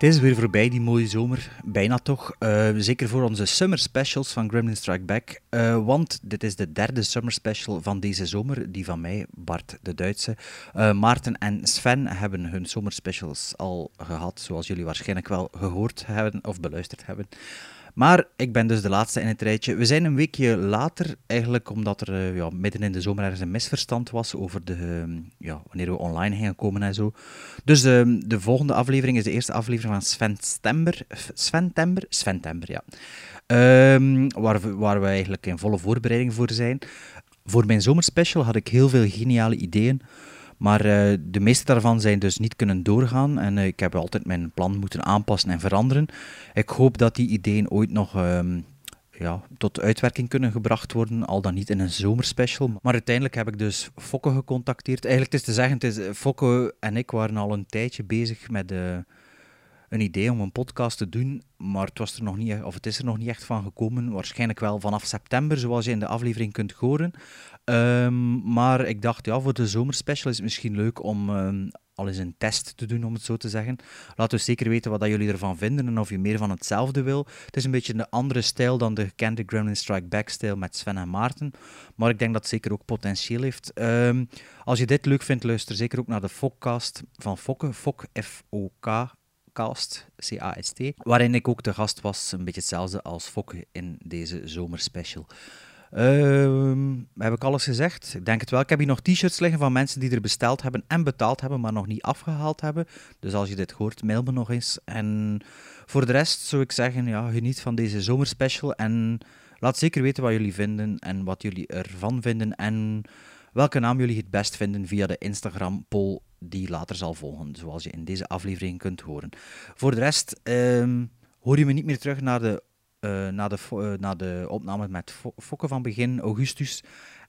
Het is weer voorbij, die mooie zomer. Bijna toch. Eh, zeker voor onze summer specials van Gremlin Strike Back. Eh, want dit is de derde summer special van deze zomer. Die van mij, Bart de Duitse. Eh, Maarten en Sven hebben hun summer specials al gehad. Zoals jullie waarschijnlijk wel gehoord hebben of beluisterd hebben. Maar ik ben dus de laatste in het rijtje. We zijn een weekje later, eigenlijk omdat er eh, ja, midden in de zomer ergens een misverstand was over de, ehm, ja, wanneer we online gingen komen en zo. Dus ehm, de volgende aflevering is de eerste aflevering van Sven Stember. Sven Tember? Sven Tember, ja. Ehm, waar, waar we eigenlijk in volle voorbereiding voor zijn. Voor mijn zomerspecial had ik heel veel geniale ideeën. Maar uh, de meeste daarvan zijn dus niet kunnen doorgaan en uh, ik heb altijd mijn plan moeten aanpassen en veranderen. Ik hoop dat die ideeën ooit nog um, ja, tot uitwerking kunnen gebracht worden, al dan niet in een zomerspecial. Maar uiteindelijk heb ik dus Fokke gecontacteerd. Eigenlijk is te zeggen, het is, Fokke en ik waren al een tijdje bezig met een idee om een podcast te doen, maar het, was er nog niet, of het is er nog niet echt van gekomen. Waarschijnlijk wel vanaf september, zoals je in de aflevering kunt horen. Um, maar ik dacht, ja, voor de zomerspecial is het misschien leuk om um, al eens een test te doen, om het zo te zeggen. Laat dus zeker weten wat dat jullie ervan vinden en of je meer van hetzelfde wil. Het is een beetje een andere stijl dan de gekende Gremlin Strike Back-stijl met Sven en Maarten. Maar ik denk dat het zeker ook potentieel heeft. Um, als je dit leuk vindt, luister zeker ook naar de Fokcast van Fokke. Fok, F-O-K, Cast, C-A-S-T. Waarin ik ook de gast was, een beetje hetzelfde als Fokke in deze zomerspecial. Uh, heb ik alles gezegd? Ik denk het wel. Ik heb hier nog t-shirts liggen van mensen die er besteld hebben en betaald hebben, maar nog niet afgehaald hebben. Dus als je dit hoort, mail me nog eens. En voor de rest zou ik zeggen, ja, geniet van deze zomerspecial. En laat zeker weten wat jullie vinden en wat jullie ervan vinden. En welke naam jullie het best vinden via de Instagram-poll die later zal volgen, zoals je in deze aflevering kunt horen. Voor de rest uh, hoor je me niet meer terug naar de uh, na, de, uh, na de opname met Fokke van begin augustus.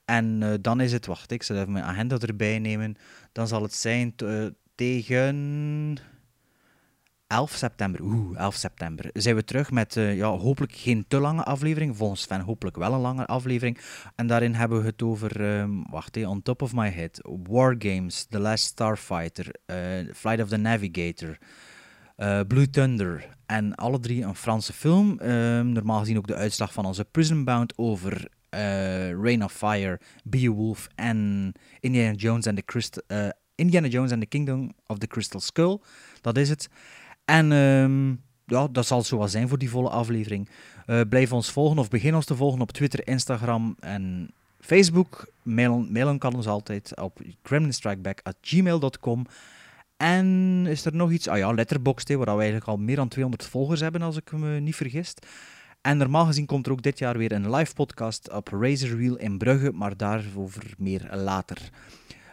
En uh, dan is het, wacht, ik zal even mijn agenda erbij nemen. Dan zal het zijn tegen 11 september. Oeh, 11 september. Zijn we terug met ja, hopelijk geen te lange aflevering. Volgens Sven hopelijk wel een lange aflevering. En daarin hebben we het over, um, wacht on top of my head. Wargames, The Last Starfighter, Flight of the Navigator. Uh, Blue Thunder en alle drie een Franse film. Uh, normaal gezien ook de uitslag van onze Prison Bound over uh, Rain of Fire, Beowulf en Indiana Jones and the Christ Indiana Jones and the Kingdom of the Crystal Skull. Dat is het. En um, ja, dat zal zo wel zijn voor die volle aflevering. blijf ons volgen of begin ons te volgen op Twitter, Instagram en Facebook. Mailen, mailen kan ons altijd op gremlinstrikeback.gmail.com. En is er nog iets? Ah ja, Letterboxd, waar we eigenlijk al meer dan 200 volgers hebben, als ik me niet vergis. En normaal gezien komt er ook dit jaar weer een live podcast op Razor Wheel in Brugge, maar daarover meer later.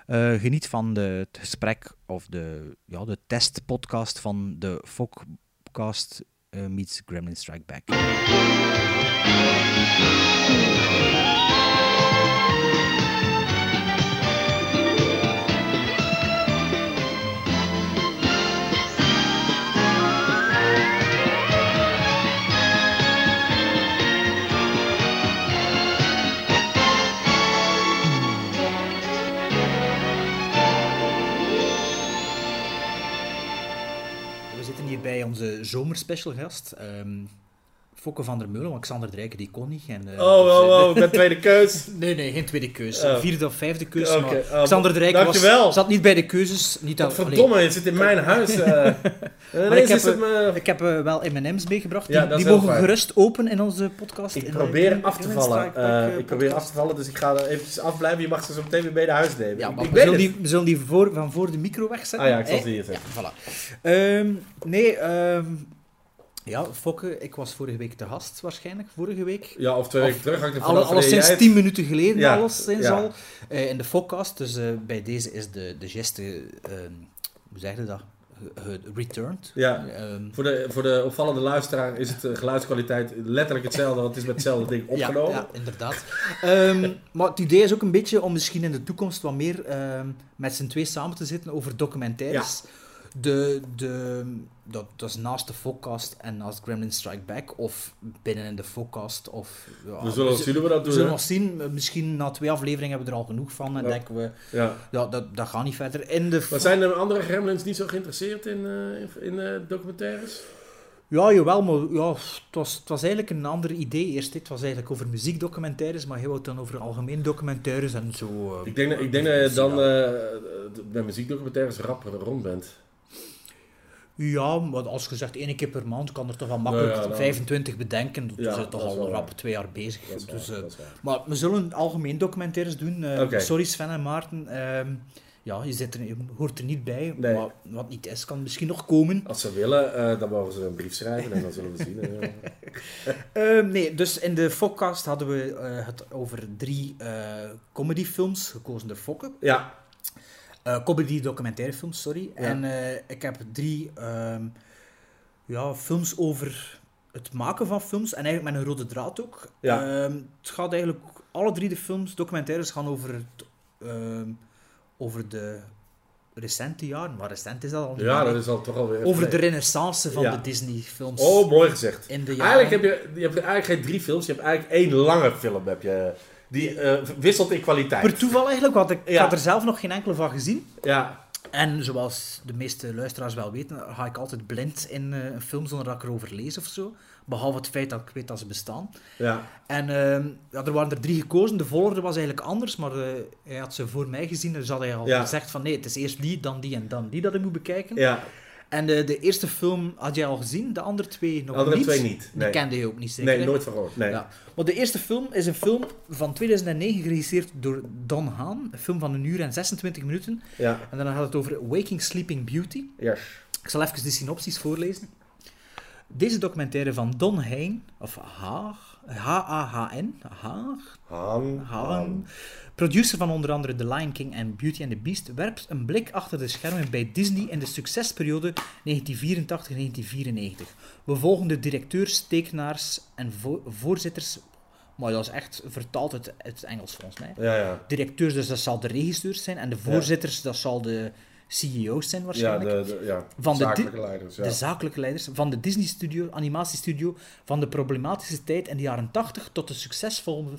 Uh, geniet van de, het gesprek of de, ja, de testpodcast van de Fokcast uh, meets Gremlin Strike Back. Onze zomerspecial gast. Um, Fokke van der Meulen, want Xander Drijken die kon niet. En, uh, oh, oh, oh, ik ben tweede keus. nee, nee, geen tweede keus. Oh. Vierde of vijfde keus. Okay. Maar Xander Drijken was, zat niet bij de keuzes. Niet dat, verdomme, je zit in mijn huis. Uh, maar ik heb, me... ik heb uh, wel M&M's meegebracht. Die, ja, die mogen gerust open in onze podcast. Ik probeer in, af te vallen. Ik probeer af te vallen, dus ik ga er eventjes afblijven. Je mag ze zo meteen weer bij de huis nemen. Ja, maar ik we, zullen die, we zullen die voor, van voor de micro wegzetten. Ah ja, ik zal ze hier zetten. Voilà. Um, nee, um, ja, Fokke, ik was vorige week te gast waarschijnlijk, vorige week. Ja, of twee weken terug. Ik alle, alles sinds tien minuten geleden, ja. alles sinds ja. al. Uh, in de Fokcast, dus uh, bij deze is de, de geste, uh, hoe zeg je dat? returned. Ja. Ehm, Voor de, voor de opvallende luisteraar is het eh, geluidskwaliteit letterlijk hetzelfde, want het is met hetzelfde ding opgenomen. Ja, ja inderdaad. Ehm, maar het idee is ook een beetje om misschien in de toekomst wat meer ehm, met z'n twee samen te zitten over documentaires. De, de, dat, dat is naast de Focast en naast Gremlin Strike Back, of binnen in de Focast. Of, ja, We zullen zien hoe we dat we doen. zullen hè? nog zien. Misschien na twee afleveringen hebben we er al genoeg van. En Ja. denken we, Ja. ja, dat, dat gaat niet verder. In de Maar zijn er andere gremlins niet zo geïnteresseerd in, eh, in, in, eh, documentaires? Ja, jawel, maar ja, het, was, het was eigenlijk een ander idee eerst. Het was eigenlijk over muziekdocumentaires, maar hij wou het dan over algemene documentaires en zo. eh, Ik denk, dat- ik denk dat je dan bij muziekdocumentaires rap rond bent. Ja, maar als je zegt één keer per maand, kan er toch wel makkelijk Ja, ja, dan- 25 bedenken. Dan Ja, zijn we toch dat al rap twee jaar bezig. Dat dus, eh, dat maar we zullen algemeen documentaires doen. eh. Sorry Sven en Maarten. ehm, ja, je, zit er, je hoort er niet bij. Nee. Maar wat niet is, kan misschien nog komen. Als ze willen, eh, dan mogen ze een brief schrijven en dan zullen we zien. eh. Ehm, nee, dus in de Fokcast hadden we eh, het over drie eh comedyfilms, gekozen door Fokke. ja, Eh, comedy documentairefilms, sorry. Ja. En eh, ik heb drie ehm, ja, films over het maken van films. En eigenlijk met een rode draad ook. Ja. Ehm, het gaat eigenlijk... Alle drie de films, documentaires, gaan over, het, ehm, over de recente jaren. Maar recent is dat al niet ja, dat is al toch alweer... Over de renaissance van Ja. de Disney-films. Oh, mooi gezegd. in de jaren... Eigenlijk heb je, je hebt eigenlijk geen drie films, je hebt eigenlijk één lange film. Heb je, die eh, wisselt in kwaliteit. Per toeval eigenlijk, want ik, Ja. had er zelf nog geen enkele van gezien. Ja, En zoals de meeste luisteraars wel weten, ga ik altijd blind in eh, een film zonder dat ik erover lees of zo. Behalve het feit dat ik weet dat ze bestaan. ja. En ehm, ja, er waren er drie gekozen. De volgorde was eigenlijk anders, maar eh, hij had ze voor mij gezien. Dus had hij al Ja. gezegd van nee, het is eerst die, dan die en dan die dat ik moet bekijken. ja. En de eerste film had jij al gezien, de andere twee nog De andere niet. twee niet. Die kende je ook niet zeker. nee nooit van gehoord. Nee. Ja. Maar de eerste film is een film van 2009, geregisseerd door Don Haan. Een film van een uur en 26 minuten. Ja, En dan gaat het over Waking Sleeping Beauty. yes. Ik zal even de synopsis voorlezen. Deze documentaire van Don Hain, of Haag, H-A-H-N, Haag, Han. Haan, producer van onder andere The Lion King en Beauty and the Beast, werpt een blik achter de schermen bij Disney in de succesperiode 1984-1994. We volgen de directeurs, tekenaars en vo- voorzitters, maar dat is echt vertaald uit het Engels volgens mij. Ja, ja. Directeurs, dus dat zal de regisseurs zijn, en de voorzitters, dat zal de CEO's zijn Ja, waarschijnlijk. de, de, ja. Van de zakelijke leiders. Ja. De zakelijke leiders van de Disney Studio, animatiestudio, van de problematische tijd in de jaren 80 tot de succesvolle,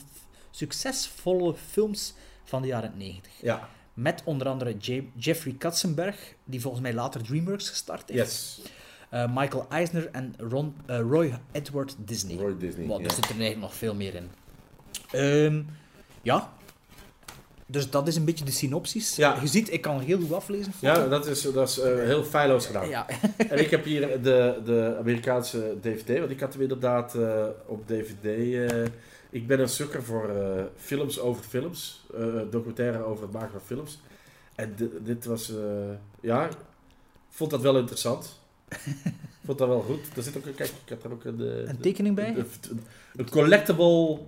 succesvolle films van de jaren 90. ja, Met onder andere J- Jeffrey Katzenberg, die volgens mij later DreamWorks gestart heeft. yes. Eh, Michael Eisner en Ron, eh, Roy Edward Disney. Roy Disney. Ja. er zit er eigenlijk nog veel meer in. Ehm, ja. Dus dat is een beetje de synopsis. Ja. Je ziet, ik kan heel goed aflezen. Ja, dat is, dat is eh, heel feilloos gedaan. ja. En ik heb hier de, de Amerikaanse DVD, want ik had hem inderdaad eh, op DVD. eh, ik ben een sukker voor films over films, documentaire over het maken van films. En di- dit was, ja, ik vond dat wel interessant. vond dat wel goed. Er zit ook, een- kijk, ik heb er ook een, Een tekening bij? een, een collectible,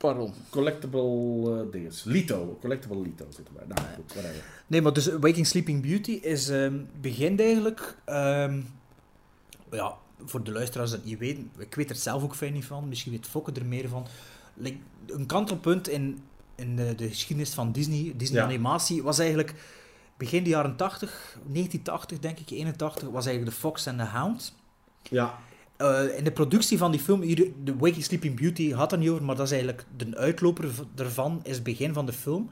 Pardon. collectible eh dinges. Lito, collectible Lito zit erbij. Nou goed, whatever. Nee, maar dus Waking Sleeping Beauty is, ehm, begint eigenlijk... ehm, ja, voor de luisteraars dat niet weten, ik weet er zelf ook fijn niet van, misschien weet Fokke er meer van. Like, een kantelpunt in, in de, de geschiedenis van Disney, Disney Ja. Animatie, was eigenlijk begin de jaren 80, 1980 denk ik, 81, was eigenlijk de Fox and the Hound. Ja, Eh, in de productie van die film, hier, de Waking Sleeping Beauty had er niet over, maar dat is eigenlijk de uitloper ervan, is het begin van de film.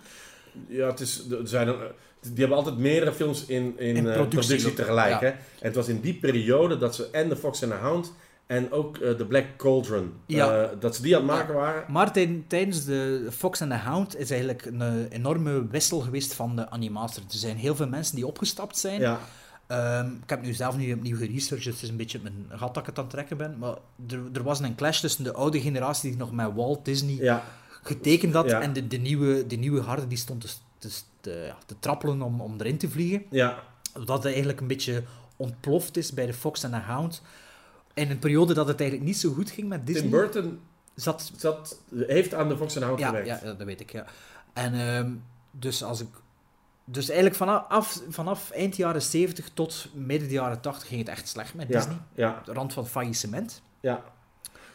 Ja, het is, er zijn die hebben altijd meerdere films in, in, In eh, productie tegelijk. ja. Hè? En het was in die periode dat ze en The Fox and the Hound en ook eh, The Black Cauldron, Ja. dat ze die aan het maken waren. Maar tij- tijdens de Fox and the Hound is eigenlijk een enorme wissel geweest van de animator. Er zijn heel veel mensen die opgestapt zijn. Ja, Ehm, ik heb nu zelf niet opnieuw geresearched, dus het is een beetje mijn gat dat ik het aan het trekken ben. Maar er, er was een clash tussen de oude generatie die nog met Walt Disney ja, getekend had Ja. en de, de, nieuwe, de nieuwe harde die stond te, te, te, ja, te trappelen om, om erin te vliegen. ja, Dat het eigenlijk een beetje ontploft is bij de Fox and the Hound. In een periode dat het eigenlijk niet zo goed ging met Disney. Tim Burton Zat, zat, heeft aan The Fox and the Hound ja, gewerkt. ja, ja, dat weet ik, ja. En ehm, dus als ik Dus eigenlijk vanaf, vanaf eind jaren 70 tot midden de jaren 80 ging het echt slecht met Ja, Disney. ja, de rand van faillissement. ja.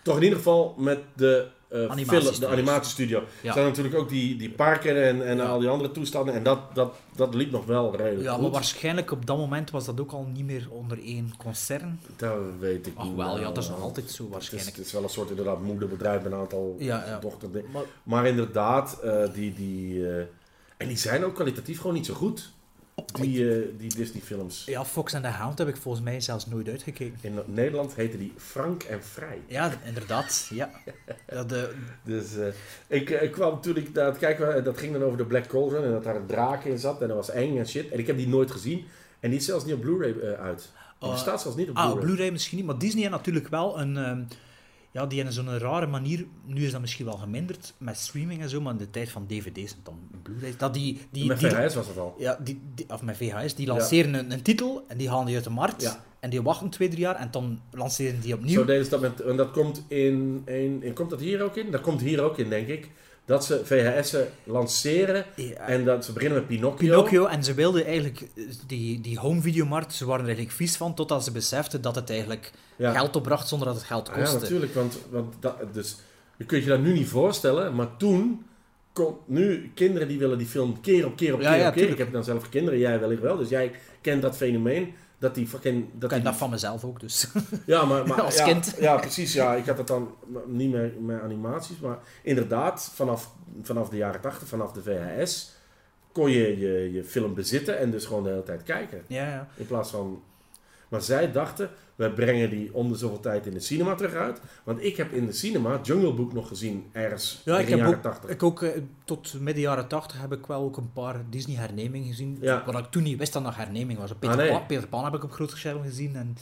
Toch in ieder geval met de, eh film, de animatiestudio. Er Ja. zijn natuurlijk ook die, die parken en, en al die andere toestanden. En dat, dat, dat liep nog wel redelijk Ja, goed. maar waarschijnlijk op dat moment was dat ook al niet meer onder één concern. Dat weet ik Ach niet. wel, ja, dat is nog altijd zo Het is, waarschijnlijk. het is wel een soort inderdaad moederbedrijf met een aantal dochterdingen. Maar, Maar inderdaad, eh, die, die, eh, en die zijn ook kwalitatief gewoon niet zo goed. Die, eh, die Disney-films. ja, Fox and the Hound heb ik volgens mij zelfs nooit uitgekeken. In Nederland heten die Frank en Vrij. Ja, inderdaad. Ja. Ja, de, Dus eh, ik, eh, ik kwam toen ik naar het kijken was, en dat ging dan over de Black Cauldron en dat daar een draak in zat en dat was eng en shit. En ik heb die nooit gezien. En die is zelfs niet op Blu-ray eh, uit. Die Oh, bestaat zelfs niet op ah, Blu-ray. Blu-ray misschien niet, maar Disney heeft natuurlijk wel een... ehm, ja, die in zo'n rare manier... Nu is dat misschien wel geminderd met streaming en zo, maar in de tijd van dvd's en dan Blu-ray... Dat die, die, Met die, VHS was het al. Ja, die, die, of met VHS, die lanceren een, een titel en die halen die uit de markt. Ja. En die wachten twee, drie jaar en dan lanceren die opnieuw. Zo deden ze dat met, en dat komt in, in, in, komt dat hier ook in? Dat komt hier ook in, denk ik. Dat ze VHS'en lanceren Ja, en dat ze beginnen met Pinocchio. Pinocchio, en ze wilden eigenlijk eh, die, die home videomarkt, ze waren er eigenlijk vies van, totdat ze beseften dat het eigenlijk Ja. geld opbracht zonder dat het geld Ah, ja, kostte. natuurlijk, want, want dat, dus, je kunt je dat nu niet voorstellen, maar toen, kon, nu, kinderen die willen die film keer op keer op keer ja, op keer. tuurlijk. Ik heb dan zelf kinderen, jij wellicht wel, dus jij kent dat fenomeen, dat die fucking... Dat ik die, dat van mezelf ook, dus. ja, maar, maar als ja, kind. Ja, precies, ja, ik had het dan niet meer met animaties, maar inderdaad, vanaf, vanaf de jaren 80, vanaf de VHS, kon je, je je film bezitten en dus gewoon de hele tijd kijken. ja, ja. In plaats van. Maar zij dachten, we brengen die om de zoveel tijd in de cinema terug uit. Want ik heb in de cinema Jungle Book nog gezien, ergens Ja, in de jaren ook, 80. ik ook eh, tot midden jaren 80 heb ik wel ook een paar Disney hernemingen gezien. Ja. Wat ik toen niet wist dat nog herneming was. Peter, Ah, nee. Pan, Peter Pan heb ik op groot scherm gezien. En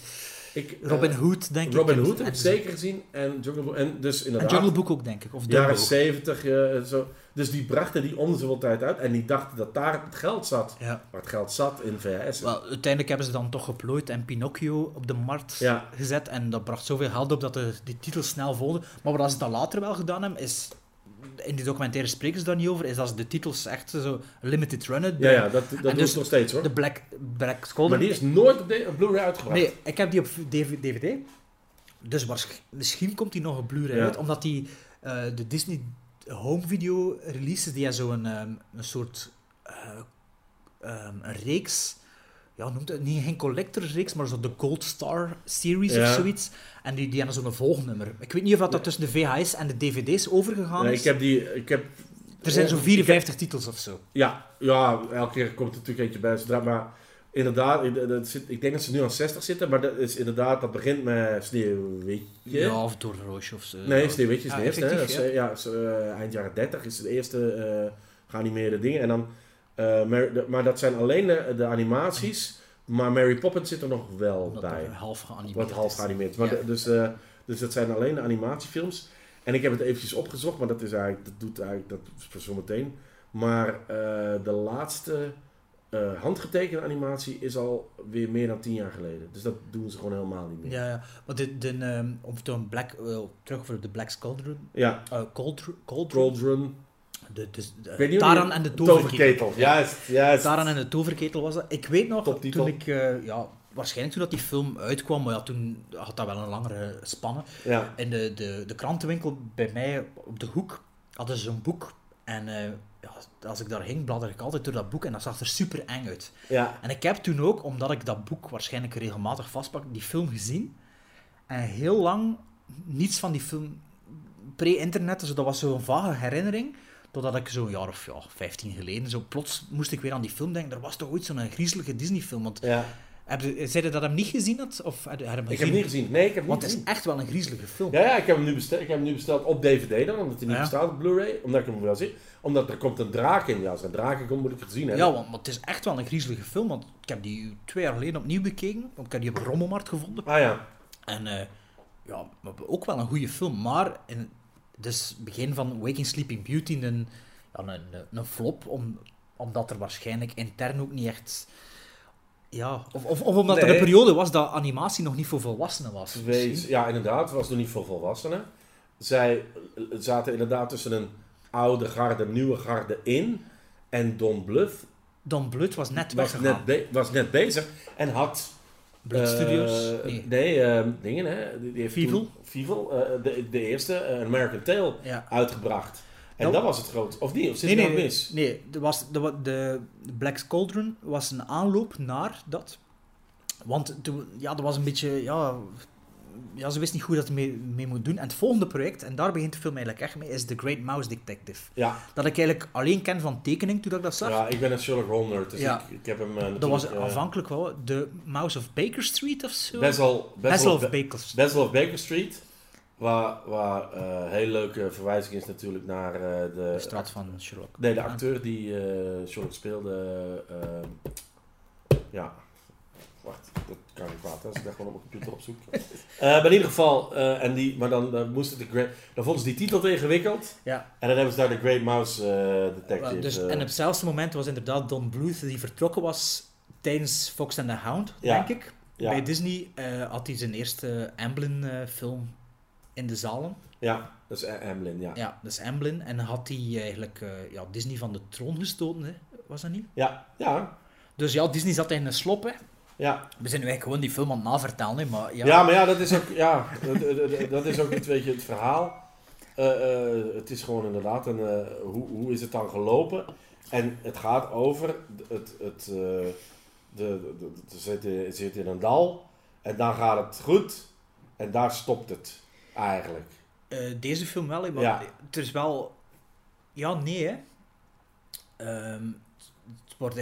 Ik, eh, Robin Hood, denk ik. Robin Hood heb ik zeker gezien. En Jungle Book. En dus En inderdaad, Jungle Book ook, denk ik. Of jaren. 70. eh, zo. Dus die brachten die om de zoveel tijd uit. En die dachten dat daar het geld zat. Ja. Waar het geld zat in VHS. Wel, uiteindelijk hebben ze dan toch geplooid en Pinocchio op de markt Ja. gezet. En dat bracht zoveel geld op dat de, die titels snel volgden. Maar wat ze dan later wel gedaan hebben, is... In die documentaire spreken ze daar niet over, is dat ze de titels echt zo limited runnen. Ja, ja, dat, dat dus nog steeds hoor. De Black, Black Skull. Maar die is nooit op, Blu-ray uitgebracht. Nee, ik heb die op DVD. Dus misschien komt die nog op Blu-ray Ja. uit, omdat die eh, de Disney home video releases, die hebben zo'n ehm, een soort eh, ehm, een reeks. Ja, noemt het niet geen collectors reeks, maar zo de Gold Star series Ja. of zoiets. En die, die hebben zo'n volgnummer. Ik weet niet of dat, dat tussen de VHS en de DVD's overgegaan is. ik heb die... Ik heb, Er zijn zo'n ik 54 titels of zo. Ja, ja, elke keer komt er natuurlijk eentje bij. Zodra, maar inderdaad, ik, dat zit, ik denk dat ze nu aan 60 zitten, maar dat is inderdaad, dat begint met Sneeuwwitje. Ja, of door Roosje of zo. Nee. Sneeuwwitje is Ja, de eerste. Hè? Dat effectief, is, ja. eh, ja, is, eh, eind jaren 30 is het eerste eh geanimeerde dingen. En dan, eh, maar dat zijn alleen de, de animaties, maar Mary Poppins zit er nog wel Omdat bij. half geanimeerd Wat half geanimeerd. Maar Ja. de- dus, eh, dus dat zijn alleen de animatiefilms. En ik heb het eventjes opgezocht, maar dat is eigenlijk, dat doet eigenlijk, dat is voor zometeen. Maar eh, de laatste handgetekende animatie is al weer meer dan tien jaar geleden. Dus dat doen ze gewoon helemaal niet meer. Ja, ja. Maar de, de, ehm, om Black, terug voor de Black Cauldron. Ja, Uh, Cauldron. Cauldron. De, dus, hoe Taran en de toverketel. Juist, juist. Taran en de toverketel was dat. Ik weet nog, Toptitel. toen ik, eh, ja, waarschijnlijk toen dat die film uitkwam, maar ja, toen had dat wel een langere spanne. Ja, In de, de, de krantenwinkel bij mij op de hoek hadden ze zo'n boek. En eh, ja, als ik daar ging, bladder ik altijd door dat boek en dat zag er super eng uit. ja. En ik heb toen ook, omdat ik dat boek waarschijnlijk regelmatig vastpak, die film gezien. En heel lang niets van die film pre-internet, dus dat was zo'n vage herinnering. Totdat ik zo'n jaar of ja, 15 geleden, zo plots moest ik weer aan die film denken. Er was toch ooit zo'n griezelige Disney-film? Want ja. heb je, zei je dat hem niet gezien had? Of heb je hem Ik heb gezien? hem niet gezien. Nee, ik heb hem Want niet het is gezien. echt wel een griezelige film. Ja, ja ik, heb hem nu besteld, ik heb hem nu besteld op DVD dan, omdat hij niet Ja. bestaat op Blu-ray. Omdat ik hem wel zie. Omdat er komt een draak in. Ja, als er een draak in komt, moet ik het gezien hebben. Ja, want, want het is echt wel een griezelige film. Want ik heb die twee jaar geleden opnieuw bekeken. Want ik heb die op Rommelmarkt gevonden. Ah ja. En eh, ja, ook wel een goede film. Maar in, dus begin van Waking Sleeping Beauty een, ja, een, een, flop. Om, omdat er waarschijnlijk intern ook niet echt... Ja, of, of, of omdat er een periode was dat animatie nog niet voor volwassenen was. Wees, ja, inderdaad. Het was nog niet voor volwassenen. Zij zaten inderdaad tussen een oude garde, nieuwe garde in. En Don Bluth Don Bluth was net was net, was net bezig en had... Eh, Studios? Nee. Nee, eh, dingen hè. Die, die heeft Fievel, eh, de, de eerste, eh, American Tail, Ja. uitgebracht. En Dat- dat was het groot. Of niet? Of zit Nee, ik nee, mis? nee er was, er wa- de Black Cauldron was een aanloop naar dat. Want toen, ja, er was een beetje, ja, ja, ze wist niet hoe dat mee, mee moet doen. En het volgende project, en daar begint de film eigenlijk echt mee, is The Great Mouse Detective. Ja, Dat ik eigenlijk alleen ken van tekening toen ik dat zag. ja, ik ben een Sherlock Holmes nerd, dus Ja. ik, ik heb hem eh, dat was natuurlijk, eh, aanvankelijk wel de Mouse of Baker Street of zo. Basil, Basil Basil, of Ba- Baker Street. Basil of Baker Street. Waar, waar eh, een hele leuke verwijzing is natuurlijk naar de... De straat van Sherlock. Nee, de acteur die Sherlock speelde. ja. Wacht, dat kan niet kwaad, als ik dat gewoon op mijn computer opzoek. Eh, maar in ieder geval, eh, en die, maar dan, dan moest het de Great, dan vonden ze die titel te ingewikkeld. Ja. En dan hebben ze daar de Great Mouse eh, Detective. Dus, eh, en op hetzelfde moment was inderdaad Don Bluth die vertrokken was tijdens Fox and the Hound, Ja. denk ik. ja, Bij Disney eh, had hij zijn eerste Amblin-film in de zalen. ja, dat is Amblin, ja. Ja, dat is Amblin. En had hij eigenlijk eh, ja, Disney van de troon gestoten, hè? was dat niet? Ja, ja, Dus ja, Disney zat in een slop. Hè? Ja. We zijn nu eigenlijk gewoon die film aan het navertellen, hè? maar ja. Ja, maar ja, dat is ook, ja, dat, dat- is ook niet, weet je, het verhaal. Eh, eh, het is gewoon inderdaad een, eh, hoe, hoe is het dan gelopen? En het gaat over, het, het, de, de, de, zit, in- zit in een dal en dan gaat het goed en daar stopt het eigenlijk. Deze film wel, maar Ja. het is wel... Ja, nee, hè. Ehm, wordt,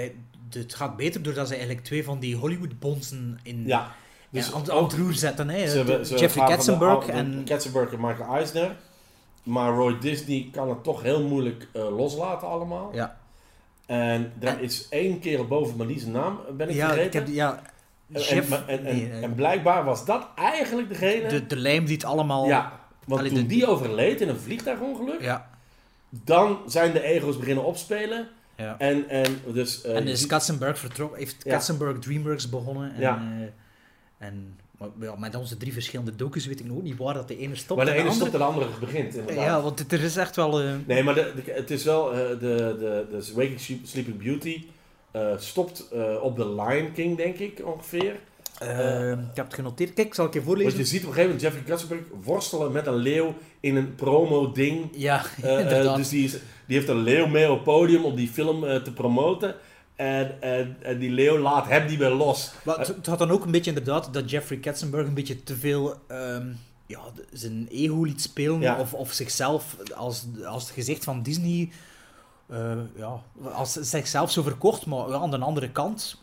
het gaat beter doordat ze eigenlijk twee van die Hollywood-bonzen in Ja, dus aan, aan ook, het roer zetten. Hè. ze hebben- De- ze Jeffrey de Katzenberg en... Katzenberg en Michael Eisner. Maar Roy Disney kan het toch heel moeilijk eh, loslaten allemaal. Ja, En er En- is één keer boven, zijn naam ben ik ja, vergeten. ik heb, ja En, Jeff, en, en, en, nee, eh, en blijkbaar was dat eigenlijk degene. de, de lijm die het allemaal... ja, want Allee, toen de- die overleed in een vliegtuigongeluk, Ja, dan zijn de ego's beginnen opspelen. Ja. En, en dus. eh, en is ziet- Katzenberg vertrokken, heeft. Katzenberg DreamWorks begonnen. En, Ja. eh, en maar, met onze drie verschillende docus weet ik nog niet waar dat de ene stopt maar de en ene andere... stopt en de andere begint. Inderdaad. Ja, want er is echt wel... eh, Nee, maar de, de- het is wel. de, de, de Waking Sleep- Sleeping Beauty stopt op de Lion King, denk ik ongeveer. eh, ik heb het genoteerd. Kijk, zal ik je Want voorlezen? je ziet op een gegeven moment Jeffrey Katzenberg worstelen met een leeuw in een promo-ding. Ja, inderdaad. dus die, is, die heeft een leeuw mee op het podium om die film eh, te promoten. En, en, en die leeuw laat hem niet meer los. Maar het, het had dan ook een beetje inderdaad dat Jeffrey Katzenberg een beetje te veel ehm, ja, zijn ego liet spelen. Ja. Of, of zichzelf als, als het gezicht van Disney. eh, ja, als zichzelf zo verkocht, maar ja, aan de andere kant.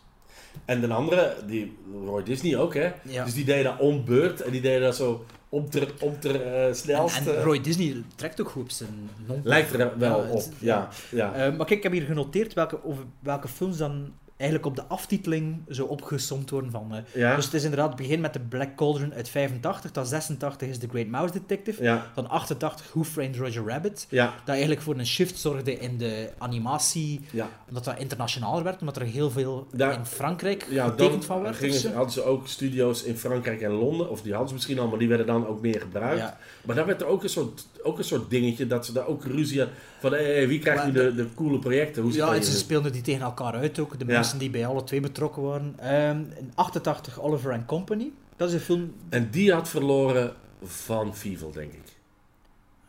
En de andere, die Roy Disney ook, hè. Ja. Dus die deed dat ombeurt en die deed dat zo om om ter eh, en, snelst. en Roy Disney trekt ook goed op zijn non lijkt er wel Ja, op, ja. ja. Eh, maar kijk, ik heb hier genoteerd welke, over welke films dan eigenlijk op de aftiteling zo opgesomd worden van... eh, ja. Dus het is inderdaad het begin met de Black Cauldron uit 85, dan 86 is The Great Mouse Detective, ja, dan 88 Who Framed Roger Rabbit, ja, dat eigenlijk voor een shift zorgde in de animatie, omdat dat internationaler werd, omdat er heel veel Daar- in Frankrijk Ja, getekend van werd. gingen ze, zo. hadden ze ook studio's in Frankrijk en Londen, of die hadden ze misschien al, maar die werden dan ook meer gebruikt. Maar daar werd er ook een soort, ook een soort dingetje dat ze daar ook ruzie hadden van hey, wie krijgt Maar nu de, de coole projecten? Hoe Ja, en ze speelden die tegen elkaar uit ook, de Ja. mensen die bij alle twee betrokken waren. Ehm, in 88 Oliver and Company, dat is een film... En die had verloren van Fievel, denk ik.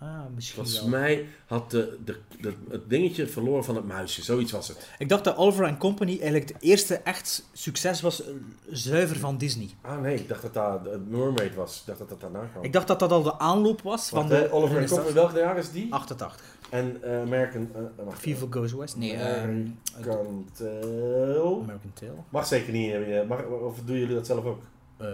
Ah, misschien Volgens wel. mij had de, de, de, het dingetje verloren van het muisje, zoiets was het. Ik dacht dat Oliver and Company eigenlijk het eerste echt succes was, eh, zuiver van Disney. Ah nee, ik dacht dat dat de Mermaid was. Ik dacht dat dat daarna kwam. Ik dacht dat dat al de aanloop was van de... hè, Oliver dat- Company, welk jaar is die? 88. En eh American... eh, wacht, Fever Goes West? Nee, American Tail... American Tail. Mag zeker niet, mag, of doen jullie dat zelf ook? Eh,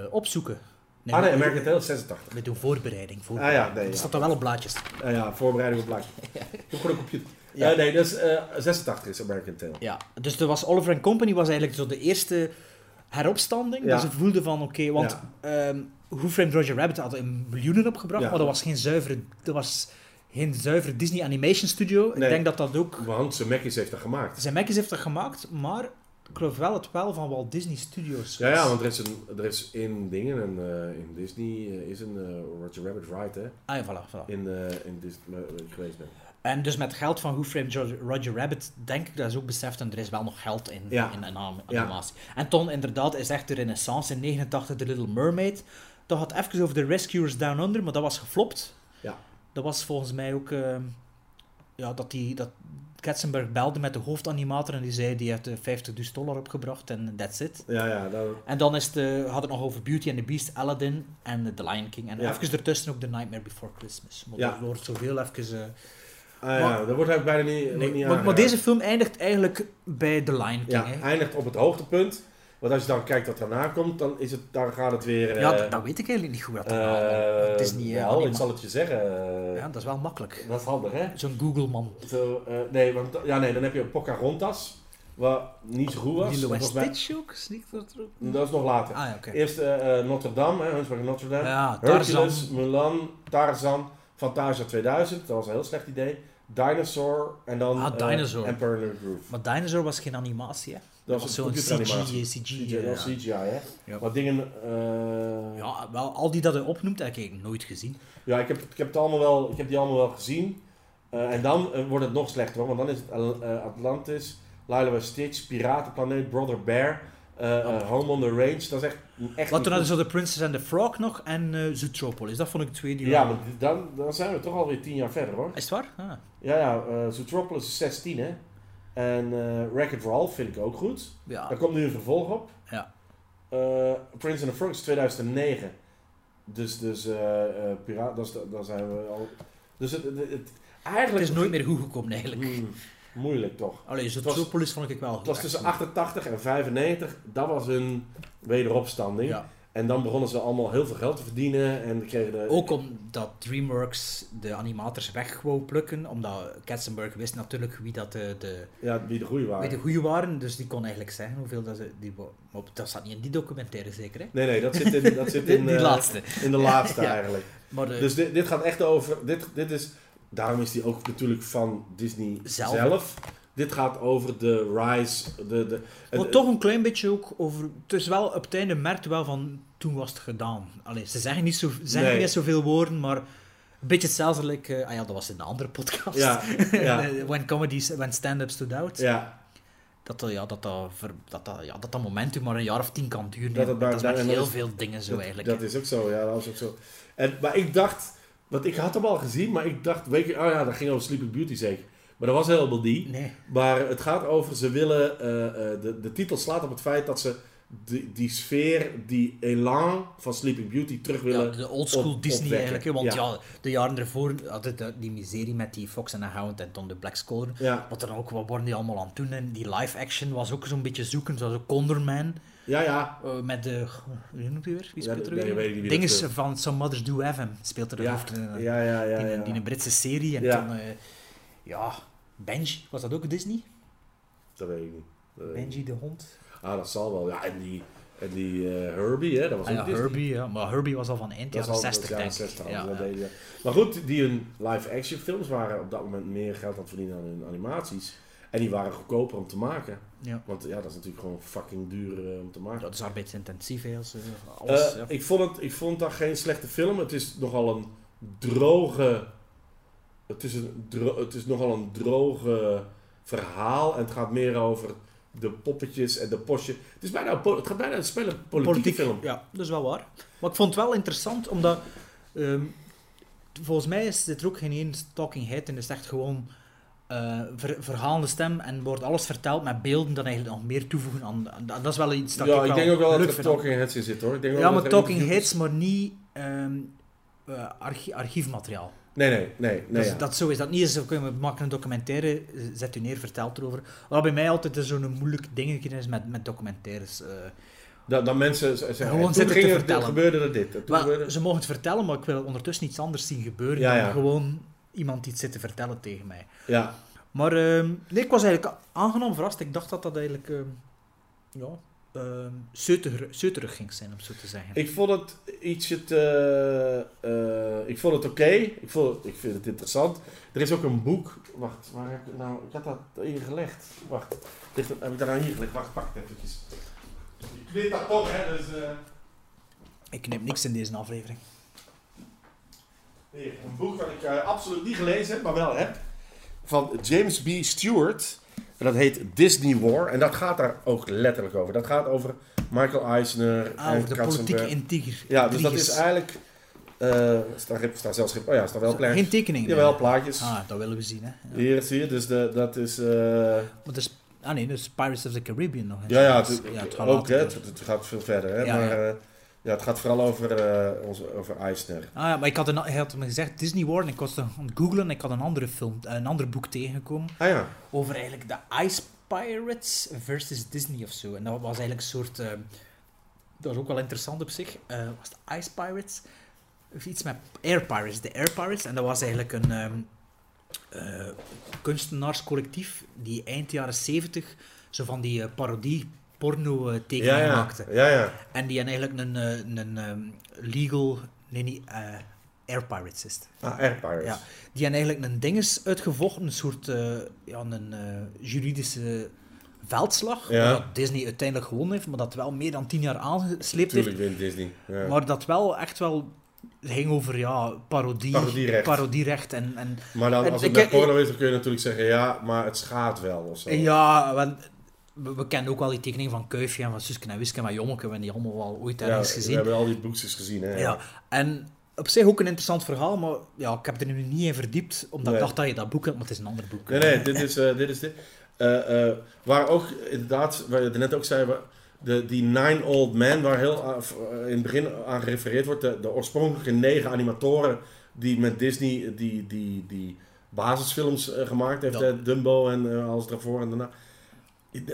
opzoeken. ah nee, American Tail is 86. We doen voorbereiding. Ah voorbereiding. ja, nee. Ja. staat er wel op blaadjes. Ah, ja, voorbereiding op blaadje. Ik heb gewoon een computer. Ja. Eh, nee, dus eh 86 is American Tail. Ja, dus er was Oliver Company was eigenlijk zo de eerste heropstanding. Ja. Dat ze voelden van, oké, want ehm Who Framed Roger Rabbit had een miljoenen opgebracht, Ja. maar dat was geen zuivere, dat was geen zuivere Disney Animation Studio. Nee. Ik denk dat dat ook... Want Zemeckis heeft dat gemaakt. Zemeckis heeft dat gemaakt, maar ik geloof wel het wel van Walt Disney Studios. Ja, ja, want er is, een, er is in dingen, en, eh, in Disney eh, is een eh, Roger Rabbit ride, hè. Ah ja, voilà, voilà. In, in Disney, geweest ben. En dus met geld van Who Framed Roger, Rabbit denk ik dat ze ook beseft en er is wel nog geld in, Ja. in, in anim- Ja. animatie. En toen inderdaad is echt de renaissance in 89 The Little Mermaid. Dat had even over de Rescuers Down Under, maar dat was geflopt. Ja. Dat was volgens mij ook... ehm, ja, dat, die, dat Katzenberg belde met de hoofdanimator en die zei die heeft eh, 50.000 dollar opgebracht en that's it. Ja, ja, dat, En dan is het, had het nog over Beauty and the Beast, Aladdin en The Lion King. En Ja. even ertussen ook The Nightmare Before Christmas. Maar Ja. dat wordt zoveel even... eh, ah, ja, dat wordt eigenlijk bijna niet, Nee, niet maar, deze film eindigt eigenlijk bij The Lion King. Ja, hè. eindigt op het hoogtepunt. Want als je dan kijkt wat daarna komt, dan, is het, dan gaat het weer... ja, eh, dat, dat weet ik eigenlijk niet goed. Wat eh, het is niet... eh, wel, niet ik zal het je zeggen. Ja, dat is wel makkelijk. Dat is handig, hè? Zo'n Google-man. Zo, nee, want, ja, nee, dan heb je Pocahontas, wat niet zo goed was. Lilo en Stitch ook? Dat is nog later. Ah ja. Eerst eh, eh, Notre Dame, of Notre Dame. Ja, Hercules. Mulan, Tarzan, Fantasia 2000, dat was een heel slecht idee. Dinosaur en dan Ah, Dinosaur. Emperor Groove. Maar Dinosaur was geen animatie, hè? Dat was zo'n een computeranimatie. CG, CG, CGI, ja. dat was CGI, hè. Ja. Maar dingen... eh, Ja, wel, al die dat hij opnoemt, heb ik nooit gezien. Ja, ik heb, ik heb, het allemaal wel, ik heb die allemaal wel gezien. Eh, en dan eh, wordt het nog slechter hoor, want dan is het eh, Atlantis, Lilo en Stitch, Piratenplaneet, Brother Bear, eh, eh, Home on the Range. Dat is echt, echt Wat toen hadden ze The Princess and the Frog nog en eh Zootropolis. Dat vond ik twee die Ja, maar dan, dan zijn we toch alweer tien jaar verder hoor. Is het waar? Ah. Ja, ja, eh Zootropolis is 16 hè. En eh Wreck-It Ralph vind ik ook goed. Ja. Daar komt nu een vervolg op. Ja. Eh, Prince and the Frog is 2009. Dus, dus eh, Piraat, dan zijn we al... Dus het, het, het- Het eigenlijk... is nooit meer goed gekomen, eigenlijk. Hmm, moeilijk toch. Allee, was- Zootropolis vond ik wel goed. Het was tussen goed. 88 en 95, dat was hun wederopstanding. Ja. En dan begonnen ze allemaal heel veel geld te verdienen en kregen de... Ook omdat DreamWorks de animators weg wou plukken, omdat Katzenberg wist natuurlijk wie dat de, de, Ja, wie de goeie wie waren. de goeie waren, dus die kon eigenlijk zeggen hoeveel dat ze... Die, maar dat zat niet in die documentaire zeker, hè? Nee, nee, dat zit in, dat zit in, die eh, laatste. in de laatste Ja. eigenlijk. Maar de, Dus dit, dit gaat echt over... Dit, dit is, daarom is die ook natuurlijk van Disney Zelf. zelf. Dit gaat over de rise... De, de, maar toch een klein beetje ook over... Het is wel, op het einde merkte wel van, toen was het gedaan. Allee, ze zeggen niet, zo, ze zeggen Nee. niet zoveel woorden, maar... Een beetje hetzelfde, like, eh, ah ja, dat was in een andere podcast. Ja, ja. when comedies, when stand-up stood out. ja, Dat dat, ja, dat, dat, dat, ja, dat dat momentum maar een jaar of tien kan duren. Dat Dat, dat, is met heel is- veel dingen zo eigenlijk. dat is ook zo. Ja, dat is ook zo. En, maar ik dacht... Want ik had hem al gezien, maar ik dacht... Weet je, oh ja, dat ging over Sleeping Beauty zeker. Maar dat was helemaal die. Nee. Maar het gaat over, ze willen, eh, eh, de, de titel slaat op het feit dat ze die, die sfeer, die elan van Sleeping Beauty terug willen. Ja, de oldschool op- Disney opwekken. eigenlijk. Hè, want Ja. ja. de jaren ervoor hadden de- die miserie met die Fox and the Hound en dan de Black Squadron. Ja, Wat dan ook, wat worden die allemaal aan het doen? En die live action was ook zo'n beetje zoeken, zoals Condorman. ja, ja. eh, met de... Hoe noemt hij weer? Wie speelt er nee, weer? Ding is speelt. van Some Mothers Do Have Him. Speelt er de hoofd. eh, ja, ja, ja. die, ja. die een Britse serie. En Ja. toen... eh, ja, Benji. Was dat ook Disney? Dat weet ik niet. Weet. Benji de hond? Ah, dat zal wel. Ja, en die, en die eh, Herbie, hè, dat was Ah ook ja, Disney. Herbie, ja. Maar Herbie was al van eind jaren al 60, dat is denk ik. 60 Ja, ja. deden. Maar goed, die hun live-action films waren op dat moment meer geld aan het verdienen dan hun animaties. En die waren goedkoper om te maken. Ja. Want ja, dat is natuurlijk gewoon fucking duur eh, om te maken. Dat is arbeidsintensief, als, eh, alles. Ja. ik, vond het, ik vond dat geen slechte film. Het is nogal een droge. Het is, een dro- het is nogal een droge verhaal. En het gaat meer over de poppetjes en de postje. Het, is bijna, het gaat bijna een spelen politieke film. Ja, dat is wel waar. Maar ik vond het wel interessant, omdat... ehm, volgens mij is dit er ook geen één talking head en is het echt gewoon eh ver, verhalende stem en wordt alles verteld met beelden dan eigenlijk nog meer toevoegen aan... aan- dat is wel iets dat ja, ik ik wel denk ook wel dat er talking heads in zit hoor. Ik denk Ja, maar talking heads, maar niet ehm, eh, archi- archiefmateriaal. Nee, nee, nee. nee dus ja. dat zo is dat niet we kunnen- we maken een documentaire, zet u neer, vertelt erover. Wat bij mij altijd zo'n moeilijk dingetje is met, met documentaires. eh. Dat, dat mensen zeggen, Gewoon zitten te ging er, vertellen. gebeurde er dit. Wel, gebeurde... ze mogen het vertellen, maar ik wil ondertussen iets anders zien gebeuren Ja, dan ja. gewoon iemand iets zit te vertellen tegen mij. Ja, Maar ehm, nee, ik was eigenlijk aangenaam verrast. Ik dacht dat dat eigenlijk ehm, ja, ehm, zeuterig, zeuterig ging zijn, om zo te zeggen. ik vond het ietsje te... eh, ik vond het oké. Ik, vond- ik vind het interessant. Er is ook een boek... Wacht, waar heb ik nou... Ik had dat hier gelegd. Wacht. Ligt het- heb ik daar nou hier gelegd? Wacht, pak het eventjes. Ik weet dat toch, hè. Dus, eh, Ik knip niks in deze aflevering. hier, een boek wat ik eh, absoluut niet gelezen heb, maar wel heb. van James B. Stewart. En dat heet Disney War. En dat gaat daar ook letterlijk over. Dat gaat over Michael Eisner en de politieke intriger. Ja, dus dat is eigenlijk... eh staat, zelfs geen... Oh ja, staat wel plaatjes. Geen tekening. Jawel, nee. plaatjes. Ah, dat willen we zien, hè. Ja. Hier zie je, dus de, dat is... eh, Maar dat is, ah nee, dat is Pirates of the Caribbean nog. hè. ja, ja, het, het gaat ook, hè, het, het gaat veel verder. Hè, Ja, maar ja. Ja, het gaat vooral over, eh onze, over Eisner. Ah ja, maar ik had, een, hij had me gezegd Disney en ik was aan het googlen en ik had een andere film, een ander boek tegengekomen Ah ja, over eigenlijk de Ice Pirates versus Disney of zo. En dat was eigenlijk een soort, eh, dat was ook wel interessant op zich. Eh, was het Ice Pirates? Of iets met Air Pirates, de Air Pirates. En dat was eigenlijk een eh, kunstenaarscollectief die eind jaren 70 zo van die parodie porno eh, ja, tekeningen ja, maakte. ja, ja. En die hebben eigenlijk een, eh, een ehm, legal, nee niet, eh, Air Pirates is het. Ah, Air Pirates. Ja. Die hebben eigenlijk een dinges uitgevochten, een soort ja, een, juridische veldslag, Ja. dat Disney uiteindelijk gewonnen heeft, maar dat wel meer dan tien jaar aangesleept heeft. Tuurlijk wint Disney. Ja. Maar dat wel echt wel ging over ja, parodie, Parodierecht. parodierecht en, en Maar dan, En als het ik- met porno is, dan kun je natuurlijk zeggen, ja, maar het schaadt wel of zo. ja, want we, we kennen ook wel die tekening van Kuifje en van Suske en Wiske en van Jommeke, we hebben die allemaal wel ooit Ja, ergens we gezien. hebben al die boekjes gezien, hè. Ja, en op zich ook een interessant verhaal, maar ja, ik heb er nu niet in verdiept, omdat Nee. ik dacht dat je dat boek had, maar het is een ander boek. Nee, nee, dit is eh, dit. Is dit. Eh, eh, waar ook, inderdaad, waar je net ook zei, de, die Nine Old Men, waar heel in het begin aan gerefereerd wordt, de, de oorspronkelijke negen animatoren die met Disney die, die, die basisfilms gemaakt heeft, Ja. Dumbo en alles daarvoor en daarna.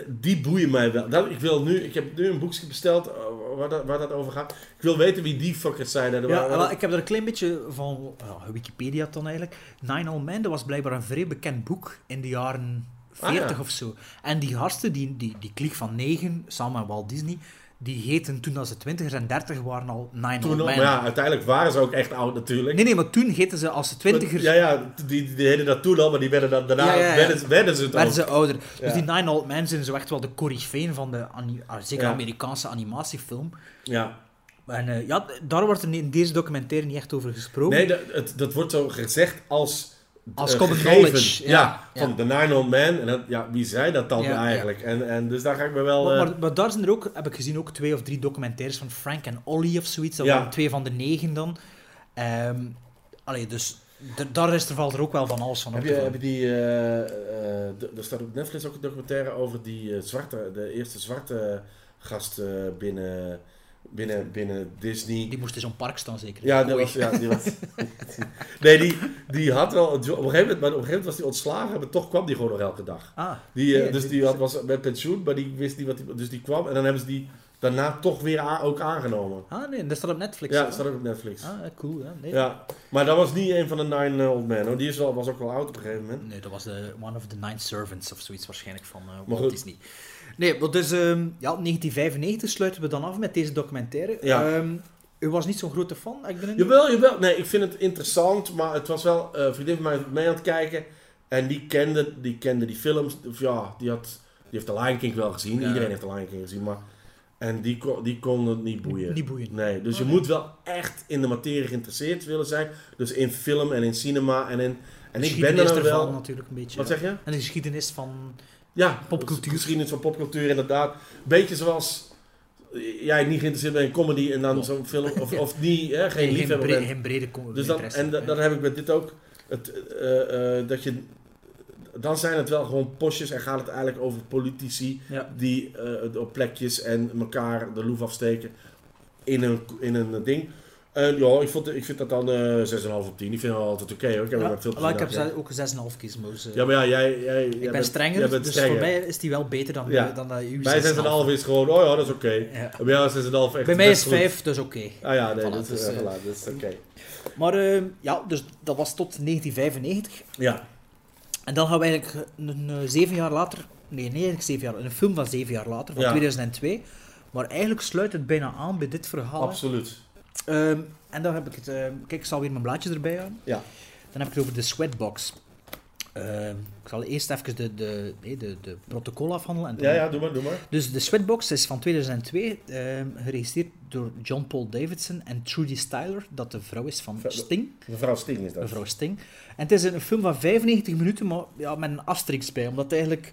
Die boeien mij wel. Dat, ik, wil nu, ik heb nu een boekje besteld eh, waar, dat, waar dat over gaat. Ik wil weten wie die fuckers zijn. Ja, Waar- ik heb er een klein beetje van Wikipedia dan eigenlijk. Nine Old Men, dat was blijkbaar een vrij bekend boek in de jaren Ah, 40 ja. of zo. En die gasten, die, die, die kliek van negen, samen met Walt Disney, die heten toen dat ze 20 en 30 waren al Nine toen, Old al- Men. maar ja, uiteindelijk waren ze ook echt oud natuurlijk. Nee, nee, maar toen heten ze als ze twintigers... Ja, ja, die, die deden dat toen al, maar die werden dan, daarna Ja, ja, ja. Werden, werden ze het werden ze ouder. Dus die Nine Old Men zijn zo echt wel de corifeen van de ah, zeker. Amerikaanse animatiefilm. Ja. En eh, ja, daar wordt er in deze documentaire niet echt over gesproken. Nee, dat, het, dat wordt zo gezegd als... Als eh, common knowledge, Ja, ja, van de Nine Old Men. En dat, ja, wie zei dat dan Ja, ja. eigenlijk? En, en dus daar ga ik me wel... Maar, eh, maar, maar daar zijn er ook, heb ik gezien, ook twee of drie documentaires van Frank en Ollie of zoiets. Dat waren twee van de negen dan. Ehm allee, dus daar is er, valt er ook wel van alles van op heb, je, vangen. heb je die... eh, er staat op Netflix ook een documentaire over die zwarte... De eerste zwarte gast binnen, binnen, binnen Disney. Die moest in zo'n park staan, zeker. Ja, dat Oei. was, ja, die was... nee, die, die had wel... Op een gegeven moment, maar op een gegeven moment was hij ontslagen, maar toch kwam die gewoon nog elke dag. Ah, Die, eh, Nee, dus die had, was met pensioen, maar die wist niet wat hij... Dus die kwam en dan hebben ze die daarna toch weer a- ook aangenomen. ah nee, dat staat op Netflix. Ja, dat staat ook op Netflix. Ah, cool. Ja. Nee. Ja, maar dat was niet een van de Nine Old Men, hoor. Die is wel, was ook wel oud op een gegeven moment. Nee, dat was de One of the Nine Servants of zoiets waarschijnlijk van eh Maar Walt goed. Disney. Nee, maar dus ehm, ja, 1995 sluiten we dan af met deze documentaire. Ja. Ehm, u was niet zo'n grote fan, ik ben een... Jawel, jawel. Nee, ik vind het interessant, maar het was wel... een vriendin van mij mee aan het kijken en die kende die, kende die films. Of ja, die, had, die heeft de Lion King wel gezien. Ja. Iedereen heeft de Lion King gezien, maar... En die, kon- die kon het niet boeien. Niet boeiend. Nee, dus je Oh, moet wel echt in de materie geïnteresseerd willen zijn. Dus in film en in cinema en in... En ik ben er wel... natuurlijk een beetje. Wat zeg je? En de geschiedenis van... Ja, Popcultuur. Geschiedenis van popcultuur, inderdaad. Beetje zoals jij niet geïnteresseerd bent in comedy en dan Oh. zo'n film... Of, of niet, hè, geen liefhebber bre- bent. geen brede com- Dus en dat, heb ik met dit ook. Het, eh, eh, dat je, dan zijn het wel gewoon postjes en gaat het eigenlijk over politici Ja. die eh, op plekjes en elkaar de loef afsteken in een, in een ding. En ja, ik, vond, ik vind dat dan eh 6,5 op 10. Ik vind het altijd oké hoor. Ik heb Ja, veel maar ik heb ze- ook een 6,5 gizmos. eh. Ja, maar ja, jij, jij, ik jij ben strenger, dus strenger. voor mij is die wel beter dan, Ja. dan dat uw Bij 6,5 is gewoon, oh ja, dat is oké. Ja. Bij jou is 6,5 echt Bij mij is best goed. 5, dus oké. Ah ja, nee, Voilà, dat dus, eh, eh, voilà, dat is oké. Maar eh, ja, dus dat was tot 1995. Ja, En dan gaan we eigenlijk een, eh, zeven jaar later... Nee, nee, eigenlijk zeven jaar... Een film van zeven jaar later, van Ja. 2002. Maar eigenlijk sluit het bijna aan bij dit verhaal. absoluut. Ehm, en dan heb ik het... ehm, kijk, ik zal weer mijn blaadjes erbij houden. Ja. Dan heb ik het over de Sweatbox. Eh, ik zal eerst even de, de, nee, de, de protocol afhandelen. En Ja, ja, doe maar, doe maar. Dus de Sweatbox is van 2002, eh, geregisseerd door John Paul Davidson en Trudy Styler, dat de vrouw is van Vrouw- Sting. Mevrouw Sting is dat. Mevrouw Sting. En het is een film van 95 minuten, maar ja, met een asterix bij. Omdat eigenlijk...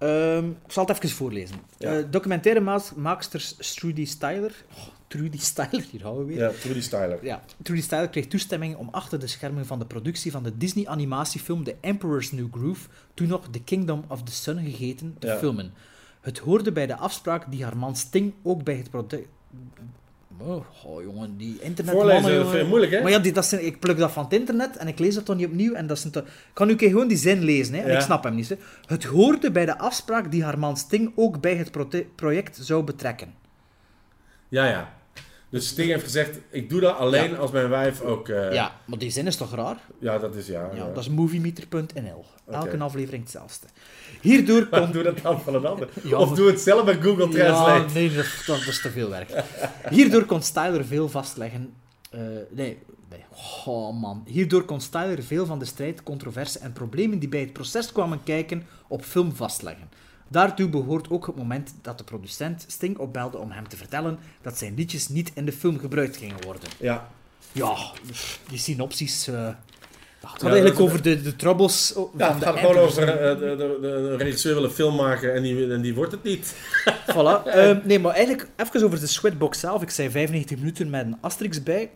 ehm, ik zal het even voorlezen. Ja. Eh, documentaire maas- maakster Trudy Styler... Oh, Trudy Styler, hier houden we weer. Ja, Trudy Styler. Ja, Trudy Styler kreeg toestemming om achter de schermen van de productie van de Disney-animatiefilm The Emperor's New Groove, toen nog The Kingdom of the Sun gegeten, te Ja. filmen. Het hoorde bij de afspraak die haar man Sting ook bij het product... Oh, jongen, die internetmannen, Voorlezen moeilijk, hè? Maar ja, die, dat zijn, ik pluk dat van het internet en ik lees dat dan niet opnieuw. En dat zijn te- ik kan nu gewoon die zin lezen, hè, en Ja. ik snap hem niet. Hè. Het hoorde bij de afspraak die haar man Sting ook bij het project zou betrekken. Ja, ja. Dus Sting heeft gezegd, ik doe dat alleen Ja. als mijn wijf ook... eh, Ja, maar die zin is toch raar? ja, dat is ja. Ja, ja. dat is moviemeter.nl. Elke aflevering hetzelfde. Hierdoor komt... doe dat dan van een ander. Of maar- doe het zelf met Google Ja, Translate. nee, dat, dat, dat is te veel werk. Hierdoor kon Styler veel vastleggen... eh, nee, nee. Oh man. Hierdoor kon Styler veel van de strijd, controverse en problemen die bij het proces kwamen kijken op film vastleggen. Daartoe behoort ook het moment dat de producent Sting opbelde om hem te vertellen dat zijn liedjes niet in de film gebruikt gingen worden. Ja, Ja, die synopsis... eh, het gaat Ja, eigenlijk dat- over de, de troubles ja van het de gaat gewoon over eh, de, de, regisseur wil een film maken en die, en die wordt het niet. Voilà. Ehm, nee, maar eigenlijk even over de Sweatbox zelf. Ik zei 95 minuten met een asterisk bij.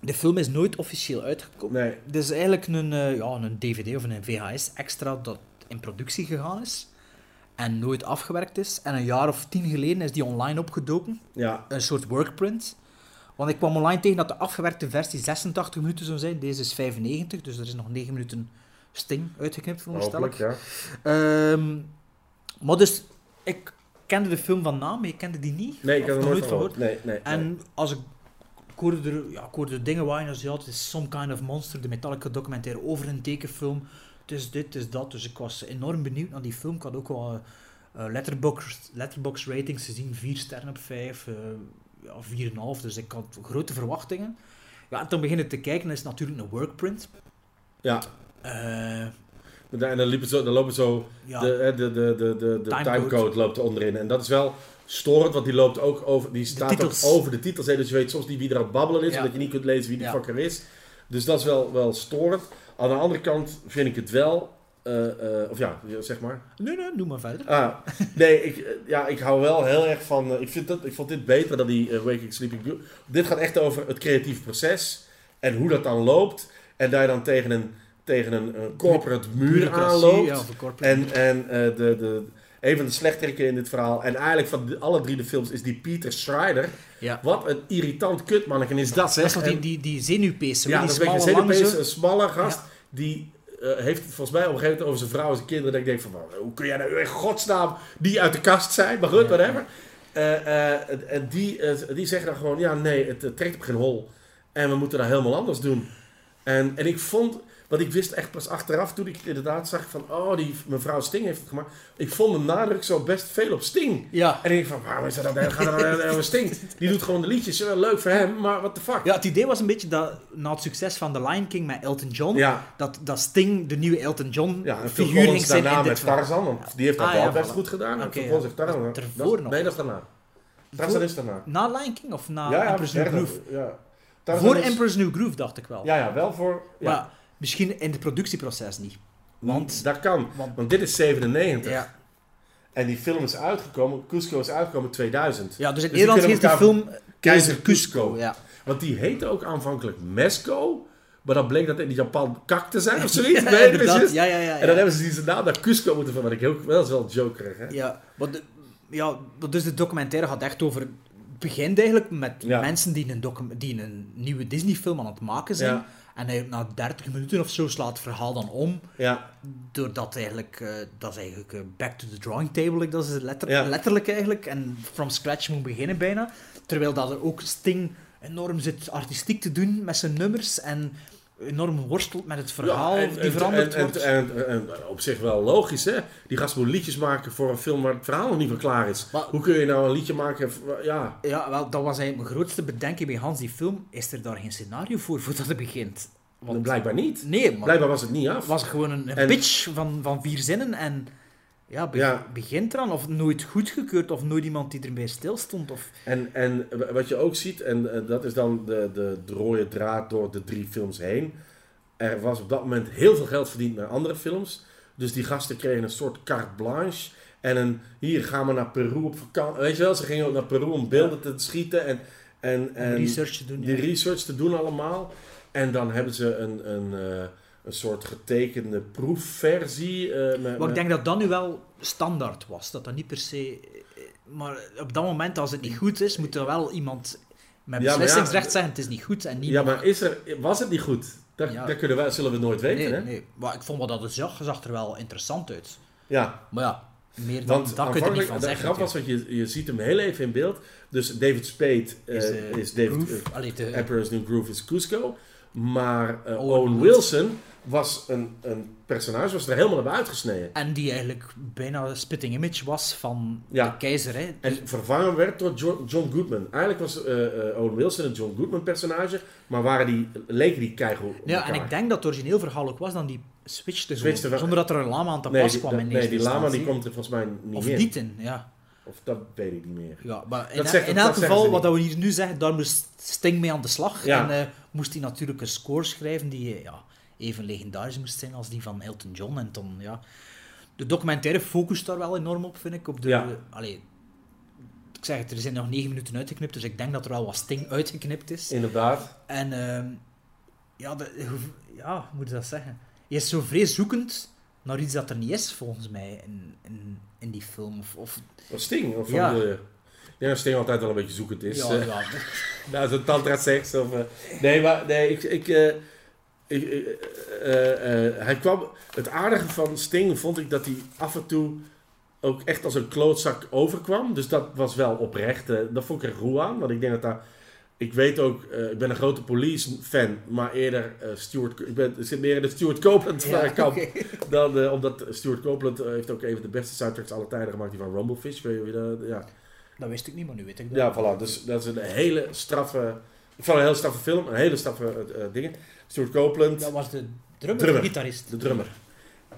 De film is nooit officieel uitgekomen. Nee. Het is eigenlijk een, eh, ja, een DVD of een VHS extra dat in productie gegaan is. En nooit afgewerkt is. En een jaar of tien geleden is die online opgedoken. Ja, Een soort workprint. Want ik kwam online tegen dat de afgewerkte versie 86 minuten zou zijn. Deze is 95, dus er is nog 9 minuten sting uitgeknipt, veronderstel ik. ja. Ehm, maar dus, ik kende de film van naam, maar ik kende die niet. Nee, ik heb er nooit van gehoord. Nee, nee. nee. En als ik, ik hoorde er, ja, ik hoorde dingen waaien als ja, het is Some Kind of Monster, de Metallica documentaire over een tekenfilm. Het is dit, het is dat. Dus ik was enorm benieuwd naar die film. Ik had ook wel eh letterbox, letterbox ratings gezien, 4 sterren op 5, eh ja, 4,5. Dus ik had grote verwachtingen. Ja, en toen beginnen te kijken, dat is natuurlijk een workprint. Ja, Eh, en dan, liepen zo, dan lopen zo... ja, De, de, de, de, de, de Timecode. timecode loopt er onderin. En dat is wel storend, want die loopt ook over... Die staat ook over de titels. Hè, dus je weet soms niet wie er aan het babbelen is, Ja. omdat je niet kunt lezen wie die Ja. fucker is. Dus dat is wel, wel storend. Aan de andere kant vind ik het wel... eh, eh, of ja, zeg maar. nee, nee, doe maar verder. Ah, nee, ik, eh, ja, ik hou wel heel erg van... ik, vind dat, ik vond dit beter dan die Waking Sleeping Beauty. Dit gaat echt over het creatieve proces. En hoe dat dan loopt. En daar dan tegen een, tegen een, corporate muur aanloopt. ja, of een corporate En, en de, de, een van de slechteriken in dit verhaal... En eigenlijk van de- alle drie de films is die Peter Schreider. Ja. Wat een irritant kutmanneken is dat, Dat zeg. is toch die, die, die zenuwpees, ja, die dat is een een zenuwpees, smalle gast. Ja. Die eh, heeft het volgens mij op een gegeven moment over zijn vrouw en zijn kinderen. Dat ik denk van, "Wat, hoe kun jij nou in godsnaam die uit de kast zijn? Maar goed, Ja. whatever. Eh, eh, en die, die zeggen dan gewoon, ja nee, het trekt op geen hol. En we moeten dat helemaal anders doen. En, en ik vond, want ik wist echt pas achteraf toen ik inderdaad zag van, oh, die mevrouw Sting heeft het gemaakt. Ik vond de nadruk zo best veel op Sting. Ja. En ik denk van, waarom is dat dan, gaat er over Sting? Die doet gewoon de liedjes, wel leuk voor hem, maar what the fuck. ja, het idee was een beetje dat na het succes van The Lion King met Elton John, Ja. dat, dat Sting de nieuwe Elton John Ja, en figuur ging zijn daarna met. Tarzan, want die heeft dat Ah, wel ja, best voilà. goed gedaan. En heeft Tarzan. Ervoor dat- nog. Nee, dat is daarna. Tarzan is daarna. Na Lion King of na ja, ja, Emperor's New Groove? Ja. Tarzan Voor is- Emperor's New Groove dacht ik wel. Ja, ja, wel voor... Ja, Maar misschien in het productieproces niet. Want... dat kan. want Want dit is 97. ja. En die film is uitgekomen, Cusco is uitgekomen in 2000. ja, dus in die Nederland heet de elkaar- film Keizer Cusco. Ja. Want die heette ook aanvankelijk Mesco. Maar dan bleek dat in Japan kak te zijn of zoiets. Ja, Nee, inderdaad. precies. Ja, ja, ja, En dan hebben ze die naam naar Cusco moeten van. Wat ik heel, dat is wel jokerig, hè? Ja, maar de, ja, dus de documentaire gaat echt over... Het begint eigenlijk met mensen die een, die een nieuwe Disney-film aan het maken zijn. En hij, na 30 minuten of zo slaat het verhaal dan om. Ja, Doordat eigenlijk... eh, dat is eigenlijk eh, back to the drawing table. Dat is letter, Ja. letterlijk eigenlijk. En from scratch moet beginnen bijna. Terwijl dat er ook Sting enorm zit artistiek te doen met zijn nummers. En enorm worstelt met het verhaal Ja, en- die en- veranderd en, wordt. En, op zich wel logisch, hè? Die gast moet liedjes maken voor een film waar het verhaal nog niet van klaar is. Maar- Hoe kun je nou een liedje maken? Ja, Ja, wel, dat was eigenlijk mijn grootste bedenking bij Hans die film. Is er daar geen scenario voor, voordat het begint? Want- blijkbaar niet. Nee, maar Blijkbaar was het niet af. het was gewoon een, een En- pitch van, van vier zinnen en ja, be- Ja. begint eraan. Of nooit goedgekeurd, of nooit iemand die erbij stilstond. Of... En, en wat je ook ziet, en eh, dat is dan de, de, de rode draad door de drie films heen. Er was op dat moment heel veel geld verdiend met andere films. Dus die gasten kregen een soort carte blanche. En een, hier gaan we naar Peru op vakantie. Weet je wel, ze gingen ook naar Peru om beelden te schieten. En, en, en research te doen. die ja. research te doen allemaal. En dan hebben ze een, een, eh, een soort getekende proefversie. met, Maar ik denk dat dat nu wel standaard was. Dat dat niet per se... eh, Maar op dat moment, als het niet goed is, moet er wel iemand met Ja, maar ja, beslissingsrecht zeggen, het is niet goed. En niet ja, maar is er, was het niet goed? Dat, Ja. dat kunnen wij, zullen we nooit weten, nee, hè? nee. Maar ik vond wel dat het zag, zag er wel interessant uit. Ja, Maar ja, meer dan Want dat kun je er niet van zeggen. grap was, want je, je ziet hem heel even in beeld. Dus David Spade eh, Is, is, David, Groove, allee, de- Emperor's New Groove is Cusco. Maar eh, Owen Owen Wilson was een, een personage, was er helemaal naar uitgesneden. En die eigenlijk bijna een spitting image was van Ja. de keizer. Hè. En vervangen werd door John, John Goodman. Eigenlijk was eh, eh, Owen Wilson een John Goodman personage, maar waren die, leken die keigoed op ja, en ik denk dat het origineel verhaal ook was dan die switchte Switchte zonder dat er een lama aan te nee, pas die, kwam dat- in nee, die lama die komt er volgens mij niet Of in. niet in, ja. Of dat weet ik niet meer. ja maar in, zegt- elk geval, wat we hier nu zeggen, daar moest Sting mee aan de slag. Ja. En eh, moest hij natuurlijk een score schrijven die eh, ja, even legendarisch moest zijn als die van Elton John. En dan, ja... De documentaire focust daar wel enorm op, vind ik. Op de, Ja. allee, ik zeg het, er zijn nog negen minuten uitgeknipt, dus ik denk dat er wel wat Sting uitgeknipt is. Inderdaad. En ehm, ja, de, ja, hoe moet je dat zeggen? Je is zo vrees zoekend naar iets dat er niet is, volgens mij, in die film. Of, of, Wat Sting? Of Ja. bedoel je? Ik denk dat Sting altijd wel een beetje zoekend is. ja, eh. ja, Nou, zo'n tantra seks of... nee, maar nee, ik... ik, eh, ik eh, hij kwam... Het aardige van Sting vond ik dat hij af en toe ook echt als een klootzak overkwam. Dus dat was wel oprecht. dat vond ik er roe aan. Want ik denk dat daar... Ik weet ook, eh, ik ben een grote police-fan, maar eerder eh Stuart... Ik, ben, ik zit meer in de Stuart Copeland Ja, eh, kamp. Dan, omdat Stuart Copeland heeft ook even de beste soundtracks aller tijden gemaakt, die van Rumblefish. Weet je dat... Ja. Dat wist ik niet, maar nu weet ik dat. Ja, voilà. Dus dat is een hele straffe... Ik vond een hele straffe film, een hele straffe dingen. Stuart Copeland, Dat was de drummer, Drummer. de gitarist. de drummer.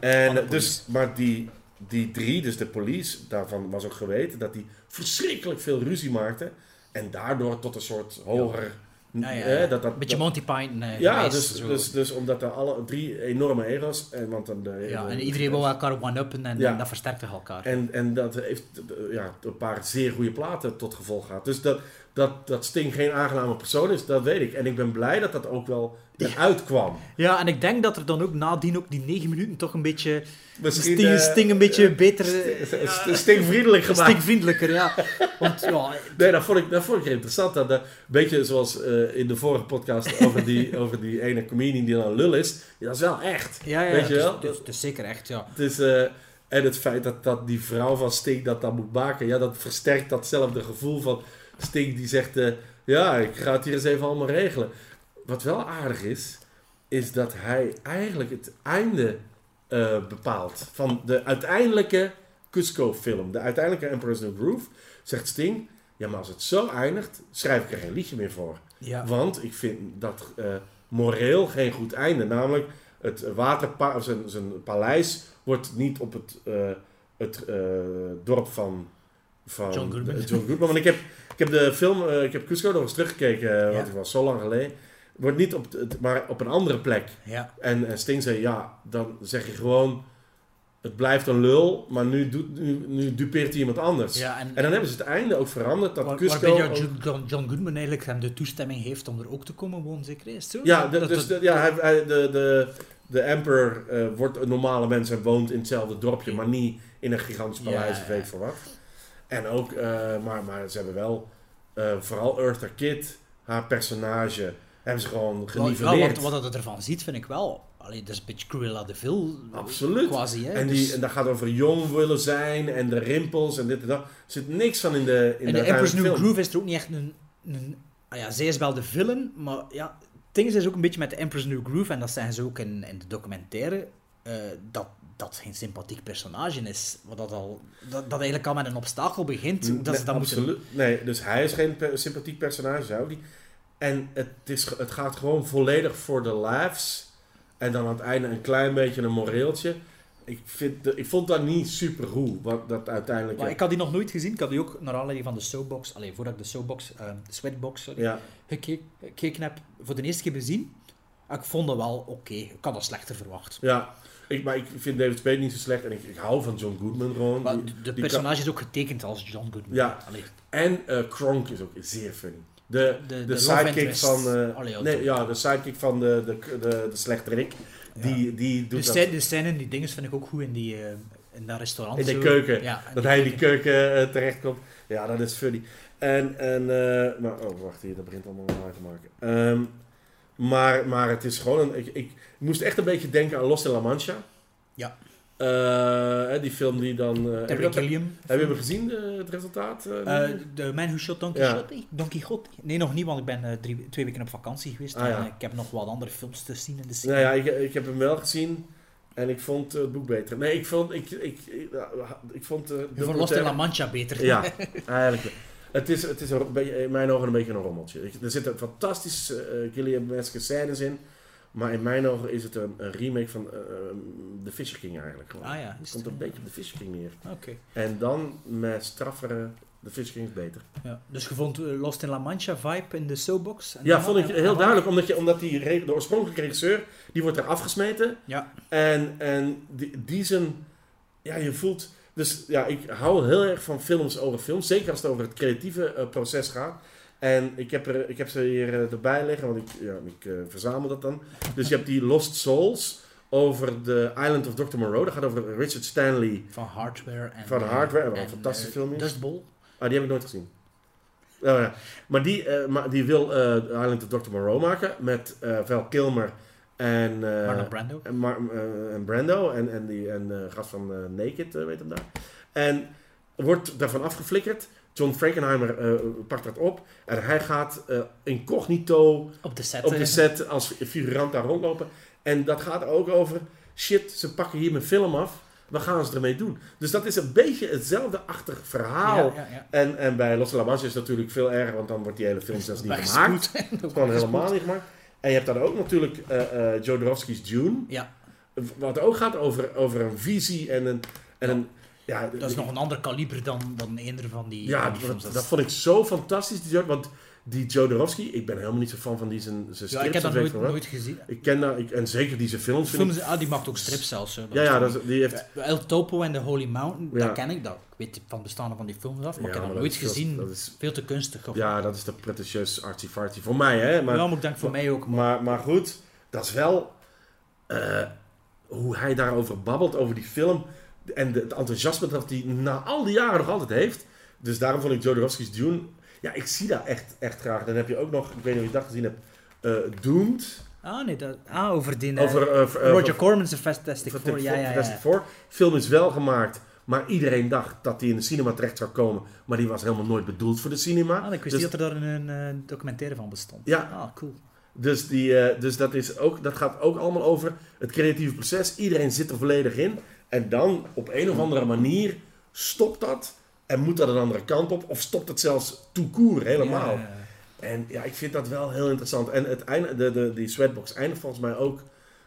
En Van de dus, maar die, die drie, dus de police, daarvan was ook geweten dat die verschrikkelijk veel ruzie maakten. En daardoor tot een soort hoger... Ja, ja, dat, dat, Beetje dat- Monty Python eh, ja, geweest, dus, zo. dus, dus omdat er alle drie enorme ego's... En, want dan de, ja, en iedereen wil elkaar one-uppen en, Ja. en dat versterkte elkaar. En, en dat heeft eh, ja, een paar zeer goede platen tot gevolg gehad. Dus dat, dat, dat Sting geen aangename persoon is, dat weet ik. En ik ben blij dat dat ook wel eruit kwam. Ja, en ik denk dat er dan ook nadien ook die negen minuten toch een beetje... Misschien, Sting, eh, Sting een beetje beter... St- eh, St- Stingvriendelijk gemaakt. Stingvriendelijker, ja. Want ja, Nee, dat vond ik, dat vond ik interessant. Dat, dat, een beetje zoals eh, in de vorige podcast over die, over die ene comedian die dan een lul is. Ja, dat is wel echt. ja, ja Weet je wel? Het is, zeker echt, ja. Het is, eh, en het feit dat, dat die vrouw van Sting dat dan moet maken, ja, dat versterkt datzelfde gevoel van Sting die zegt, eh, ja, ik ga het hier eens even allemaal regelen. Wat wel aardig is, is dat hij eigenlijk het einde eh, bepaalt van de uiteindelijke Cusco-film, de uiteindelijke Emperor's New Groove, zegt Sting, ja, maar als het zo eindigt, schrijf ik er geen liedje meer voor. ja. Want ik vind dat eh, moreel geen goed einde. Namelijk, het waterpa zijn, zijn paleis wordt niet op het, het dorp van, van John Goodman. de- John Goodman. Want ik heb, ik heb de film, eh, ik heb Cusco nog eens teruggekeken, eh, want Ja. het was zo lang geleden. Wordt niet op maar op een andere plek. ja. En, en Sting zei, ja, dan zeg je gewoon, het blijft een lul, maar nu, doet, nu, nu dupeert hij iemand anders. ja en, En dan hebben ze het einde ook veranderd, dat waar, Cusco... waarbij John, John, Goodman eigenlijk hem de toestemming heeft om er ook te komen wonen, zeker is zo? Ja, de, Dat- dus dat- ja hij, hij- de, de, de emperor eh, wordt een normale mens en woont in hetzelfde dorpje, maar niet in een gigantisch paleis Ja, of weet ik veel wat. En ook, eh, maar, maar ze hebben wel, eh, vooral Eartha Kitt, haar personage, hebben ze gewoon geniveleerd. wat, wat het ervan ziet, vind ik wel. Allee, dat is een beetje Cruella de Vil. Absoluut. Quasi, hè. en, Dus- die, en dat gaat over jong willen zijn en de rimpels en dit en dat. Er zit niks van in de in In de de Emperor's New film. Groove is er ook niet echt een... een ah ja, zij is wel de villain, maar ja... Ding is ook een beetje met de Emperor's New Groove, en dat zeggen ze ook in, in de documentaire, eh, dat dat geen sympathiek personage is. Wat dat, al, dat, dat eigenlijk al met een obstakel begint. Dat ze Nee, dat moeten... absoluut. Nee, dus hij is geen sympathiek personage, zou die. En het, is, het gaat gewoon volledig voor de laughs. En dan aan het einde een klein beetje een moreeltje. Ik, vind, de- ik vond dat niet super hoe, wat dat uiteindelijk... Maar ik had die nog nooit gezien. Ik had die ook naar aanleiding van de Soapbox, alleen voordat ik de Soapbox, de Sweatbox, sorry, ja, gekeken, gekeken heb, voor de eerste keer bezien. Ik vond dat wel oké. Ik had dat slechter verwacht. ja. Ik, maar ik vind David Spade niet zo slecht. En ik, ik hou van John Goodman gewoon. Maar Die- de, de die personage is ook getekend als John Goodman. Ja. Allee, en eh, Kronk is ook zeer funny. De, De- de, de sidekick van... eh, Allee, ja, nee, ja, de sidekick van de, de, de, de slechterik. Die, die de, doet dat... scène, de scène in die dingen vind ik ook goed in, die, eh, in dat restaurant. In de zo. keuken. Ja, en Dat hij in die keuken terechtkomt. Ja, dat is funny. En, en maar, oh, wacht hier, dat begint allemaal waar te maken. Ehm, maar, maar het is gewoon een, ik, ik moest echt een beetje denken aan Los de La Mancha. Ja. Eh, die film die dan... heb, je Terry Gilliam. heb je hem gezien, de- het resultaat? de Man Who Shot Don Ja. Quixote? Don Quixote? Nee, nog niet, want ik ben drie, twee weken op vakantie geweest. Ah, en ja. ik heb nog wat andere films te zien in de nou ja, ik, ik heb hem wel gezien. En ik vond het boek beter. Nee, ik vond... Ik, ik, ik, ik vond Je vond Los de documentaire- La Mancha beter. Ja, eigenlijk. Het is, het is een, in mijn ogen een beetje een rommeltje. Er zitten fantastische uh, Gilliam-eske scènes in. Maar in mijn ogen is het een, een remake van eh, The Fisher King eigenlijk. Gewoon. Ah ja, Het komt een beetje op The Fisher King neer. Oké. En dan met straffere The Fisher King is beter. Ja. Dus je vond eh, Lost in La Mancha vibe in de Soapbox? En Ja, vond ik heel duidelijk. Omdat, je, omdat die, de oorspronkelijke regisseur, die wordt er afgesmeten. Ja. En, en die, die zijn... Ja, je voelt... Dus ja, ik hou heel erg van films over films. Zeker als het over het creatieve proces gaat. En ik heb, er, ik heb ze hier eh, erbij liggen, want ik, ja, ik eh, verzamel dat dan. Dus je hebt die Lost Souls over de Island of Dr. Moreau. Dat gaat over Richard Stanley. Van Hardware. En, Van eh, Hardware, wat een en, fantastische eh, film is. Dustball. Ah, die heb ik nooit gezien. Oh, ja. Maar die, maar die wil eh, Island of Dr. Moreau maken met Val Kilmer en, Marlon Brando. en, Mar- en Brando en, en die en, gast van Naked, weet hem daar. En wordt daarvan afgeflikkerd. John Frankenheimer eh, pakt dat op en hij gaat eh, incognito Op de set. op de set als figurant daar rondlopen. En dat gaat ook over, shit, ze pakken hier mijn film af. Wat gaan ze ermee doen? Dus dat is een beetje hetzelfde achtig verhaal. Ja, ja, ja. En, en bij Los Mancha is het natuurlijk veel erger, want dan wordt die hele film zelfs niet gemaakt. Gewoon helemaal niet gemaakt. En je hebt dan ook natuurlijk eh eh Jodorowsky's Dune. Ja, Wat ook gaat over, over een visie en een... En een ja, dat is nog een ander kaliber dan, dan eender van die, ja, van die dat, films. dat, Dat is- vond ik zo fantastisch. Die, want die Jodorowsky, ik ben helemaal niet zo fan van die zijn, zijn ja, strips. ik heb dat nooit, gezien. Ik ken dat, ik, en zeker die zijn films. Films, ik- ah, die maakt ook strips zelfs. hè. Ja, ja, dat die heeft... El Topo en The Holy Mountain, Ja. dat ken ik. Dat, ik weet van het bestaan van die films af, maar Ja, ik heb dat nooit is gezien. Dat is, Veel te kunstig. Of ja, dat is de pretentieus artsy-fartsy. Voor mij, hè. Maar, ja, maar ik denk voor mij ook. Maar, Maar, maar goed, dat is wel eh, hoe hij daarover babbelt, over die film. En de, het enthousiasme dat hij na al die jaren nog altijd heeft. Dus daarom vond ik Jodorowsky's Dune... Ja, ik zie dat echt, echt graag. Dan heb je ook nog, ik weet niet of je dat gezien hebt, eh Doomed. ah, nee, dat, ah, over die... eh, Over, eh, Roger Corman's Fantastic Four. Ja, ja, Fantastic ja. Four. film is wel gemaakt, maar iedereen dacht dat hij in de cinema terecht zou komen. Maar die was helemaal nooit bedoeld voor de cinema. Ah, ik wist Dus- niet dat er daar een, eh, documentaire van bestond. Ja. Ah, cool. Dus, die, dus dat, is ook, dat gaat ook allemaal over het creatieve proces. Iedereen zit er volledig in. En dan op een of andere manier stopt dat. En moet dat een andere kant op. Of stopt het zelfs tout court helemaal. Ja. En ja, ik vind dat wel heel interessant. En het einde, de, de, die Sweatbox eindigt volgens mij ook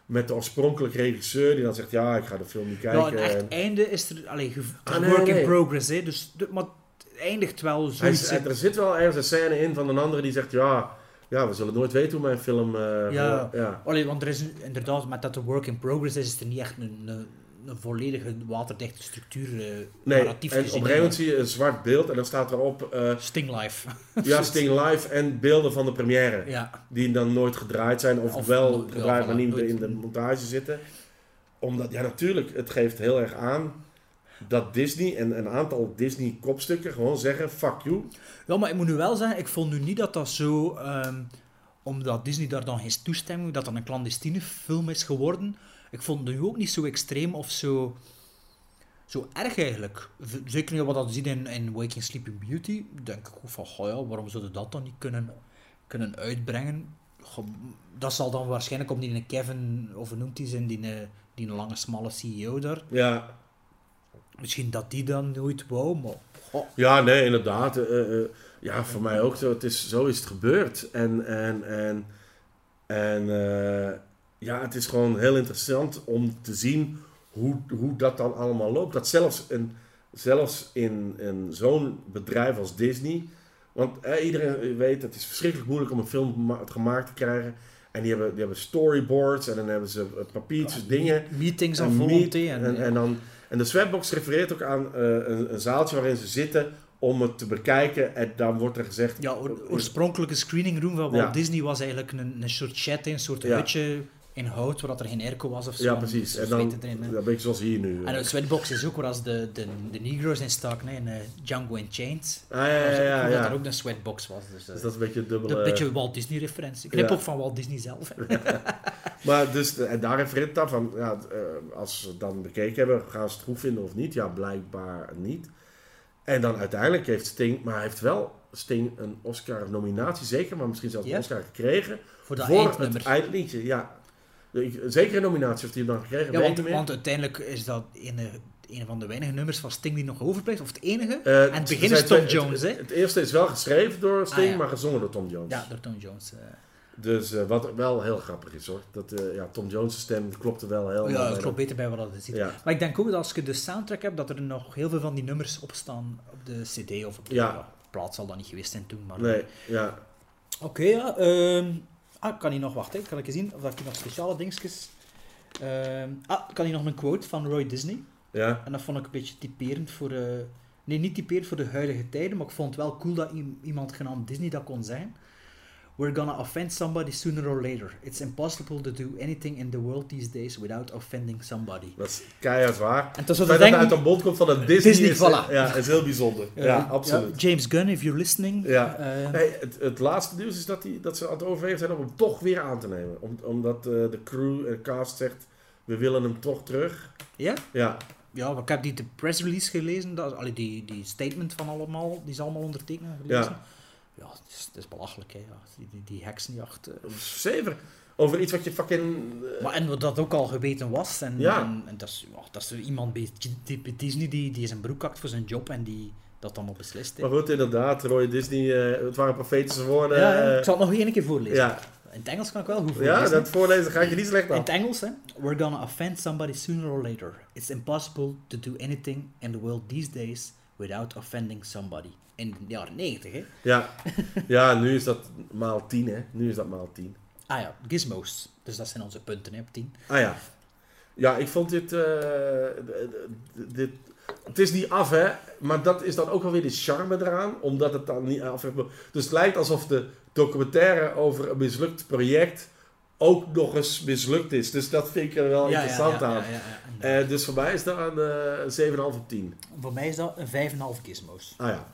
met de oorspronkelijke regisseur. Die dan zegt, ja, ik ga de film niet kijken. Ja, een echt einde is er... Allee, ge- het is Ah, nee, work nee. in progress, hè. Dus, de- maar het eindigt wel zoiets... er zit wel ergens een scène in van een andere die zegt, ja, ja we zullen nooit weten hoe mijn film... eh, Ja. ja. Allee, want er is inderdaad, met dat de work in progress is, is er niet echt een, een, een volledige waterdichte structuur uh, Nee, narratief en op een gegeven moment zie je een zwart beeld en dan staat erop... eh, Sting Life. Ja, Sting Live en beelden van de première. ja. Die dan nooit gedraaid zijn, of, Of wel nooit- gedraaid, maar niet nooit. in de montage zitten. Omdat, ja natuurlijk, het geeft heel erg aan dat Disney en een aantal Disney-kopstukken gewoon zeggen, fuck you. ja, maar ik moet nu wel zeggen, ik vond nu niet dat dat zo... ehm, omdat Disney daar dan geen toestemming, dat dat een clandestine film is geworden. Ik vond het nu ook niet zo extreem of zo... Zo erg eigenlijk. Zeker niet wat dat ziet in, in Waking Sleeping Beauty. Denk ik ook van, goh ja, waarom zouden dat dan niet kunnen, kunnen uitbrengen? Goh, Dat zal dan waarschijnlijk om die Kevin, of noemt hij zijn, die, eh, die lange smalle CEO daar. Ja, Misschien dat die dan nooit wou, maar... goh. ja nee, inderdaad. Eh, eh, Ja, voor mij ook zo. Het is, zo is het gebeurd. En, en, en, en ja, het is gewoon heel interessant om te zien hoe, hoe dat dan allemaal loopt. Dat zelfs, een, zelfs in, in zo'n bedrijf als Disney. Want eh, iedereen weet, het is verschrikkelijk moeilijk om een film ma- gemaakt te krijgen. En die hebben, die hebben storyboards en dan hebben ze papiertjes, dingen. Meetings En meet- En, en, dan, en de Sweatbox refereert ook aan eh, een, een zaaltje waarin ze zitten om het te bekijken. En dan wordt er gezegd... ja, oor- oorspronkelijke screening room van Walt Ja. Disney was eigenlijk een, een soort chat, een soort Ja. hutje in hout, waar dat er geen airco was of zo. Ja, precies. En dan, zweten erin, hè. ja, een beetje zoals hier nu. En een sweatbox is ook waar als de, de, de Negroes in staken, in eh, Django in Chains. Ah, ja, ja, ja. Dat ja. er ook een sweatbox was. Dus, eh, Dus dat is een beetje een dubbele... een beetje Walt Disney referentie. Knip ook van Walt Disney zelf. Maar dus, en daar refereert dan van, ja, eh, als ze dan bekeken hebben, gaan ze het goed vinden of niet? Ja, blijkbaar niet. En dan uiteindelijk heeft Sting, maar hij heeft wel Sting een Oscar-nominatie, zeker, maar misschien zelfs een Oscar gekregen. Voor dat voor eindnummer. het eindliedje, ja. Zeker een nominatie heeft hij hem dan gekregen, Ja, want, want uiteindelijk is dat een, een van de weinige nummers van Sting die nog overblijft, of het enige. Eh, en het ze begin is Tom twee- Jones, het, hè? het eerste is wel geschreven door Sting, Ah, ja. maar gezongen door Tom Jones. Ja, door Tom Jones. eh. Dus eh, wat wel heel grappig is hoor. Dat, eh, ja, Tom Jones' stem klopte wel heel ja, het klopt beter bij wat dat ziet. Ja. Maar ik denk ook dat als je de soundtrack hebt, dat er nog heel veel van die nummers op staan op de cd of op de Ja. ja, plaat zal dat niet geweest zijn toen. Maar... Nee, ja. Oké, ja. ehm, ah, kan hij nog wachten? Kan ik eens zien of hij nog speciale dingetjes... Ehm, ah, kan hij nog een quote van Roy Disney? Ja, En dat vond ik een beetje typerend voor... eh, nee, niet typerend voor de huidige tijden, maar ik vond het wel cool dat iemand genaamd Disney dat kon zeggen. We're gonna offend somebody sooner or later. It's impossible to do anything in the world these days without offending somebody. dat is keihard waar. En dat ik dat uit de mond komt van een Disney, Disney, is, voilà. ja, is heel bijzonder. ja, absoluut. ja, James Gunn, if you're listening. Ja. eh, Hey, het, het laatste nieuws is dat, die, dat ze aan het overwegen zijn om hem toch weer aan te nemen. Om, omdat eh, de crew en cast zegt, we willen hem toch terug. ja? Ja, Ja, maar ik heb die de press release gelezen, dat, allee, die, die statement van allemaal, die is allemaal ondertekend en gelezen. Ja. Ja, het is, het is belachelijk, hè. Ja. Die, die, die heksenjacht. zeven. Over iets wat je fucking... eh, Maar en wat dat ook al geweten was. En, Ja. en, en dat, is, ja, dat is iemand bij Disney die, die zijn broek hakt voor zijn job en die dat dan op beslist. hè. maar goed, inderdaad, Roy Disney, eh, het waren profetische woorden. ja, ja, ik zal het nog één keer voorlezen. ja, In het Engels kan ik wel goed ja, voorlezen. dat voorlezen gaat je niet slecht In af. het Engels, hè. We're gonna offend somebody sooner or later. It's impossible to do anything in the world these days without offending somebody. In de jaren 90, hè. Ja. ja, nu is dat maal 10, hè. Nu is dat maal 10. Ah ja, gizmos. Dus dat zijn onze punten, hè, op 10. Ah ja. Ja, ik vond dit, eh, dit... Het is niet af, hè. Maar dat is dan ook wel weer de charme eraan. Omdat het dan niet af is. Dus het lijkt alsof de documentaire over een mislukt project ook nog eens mislukt is. Dus dat vind ik er wel interessant aan. Eh, dus voor mij is dat een eh, een 7,5 op 10. Voor mij is dat een 5,5 gizmos. Ah ja.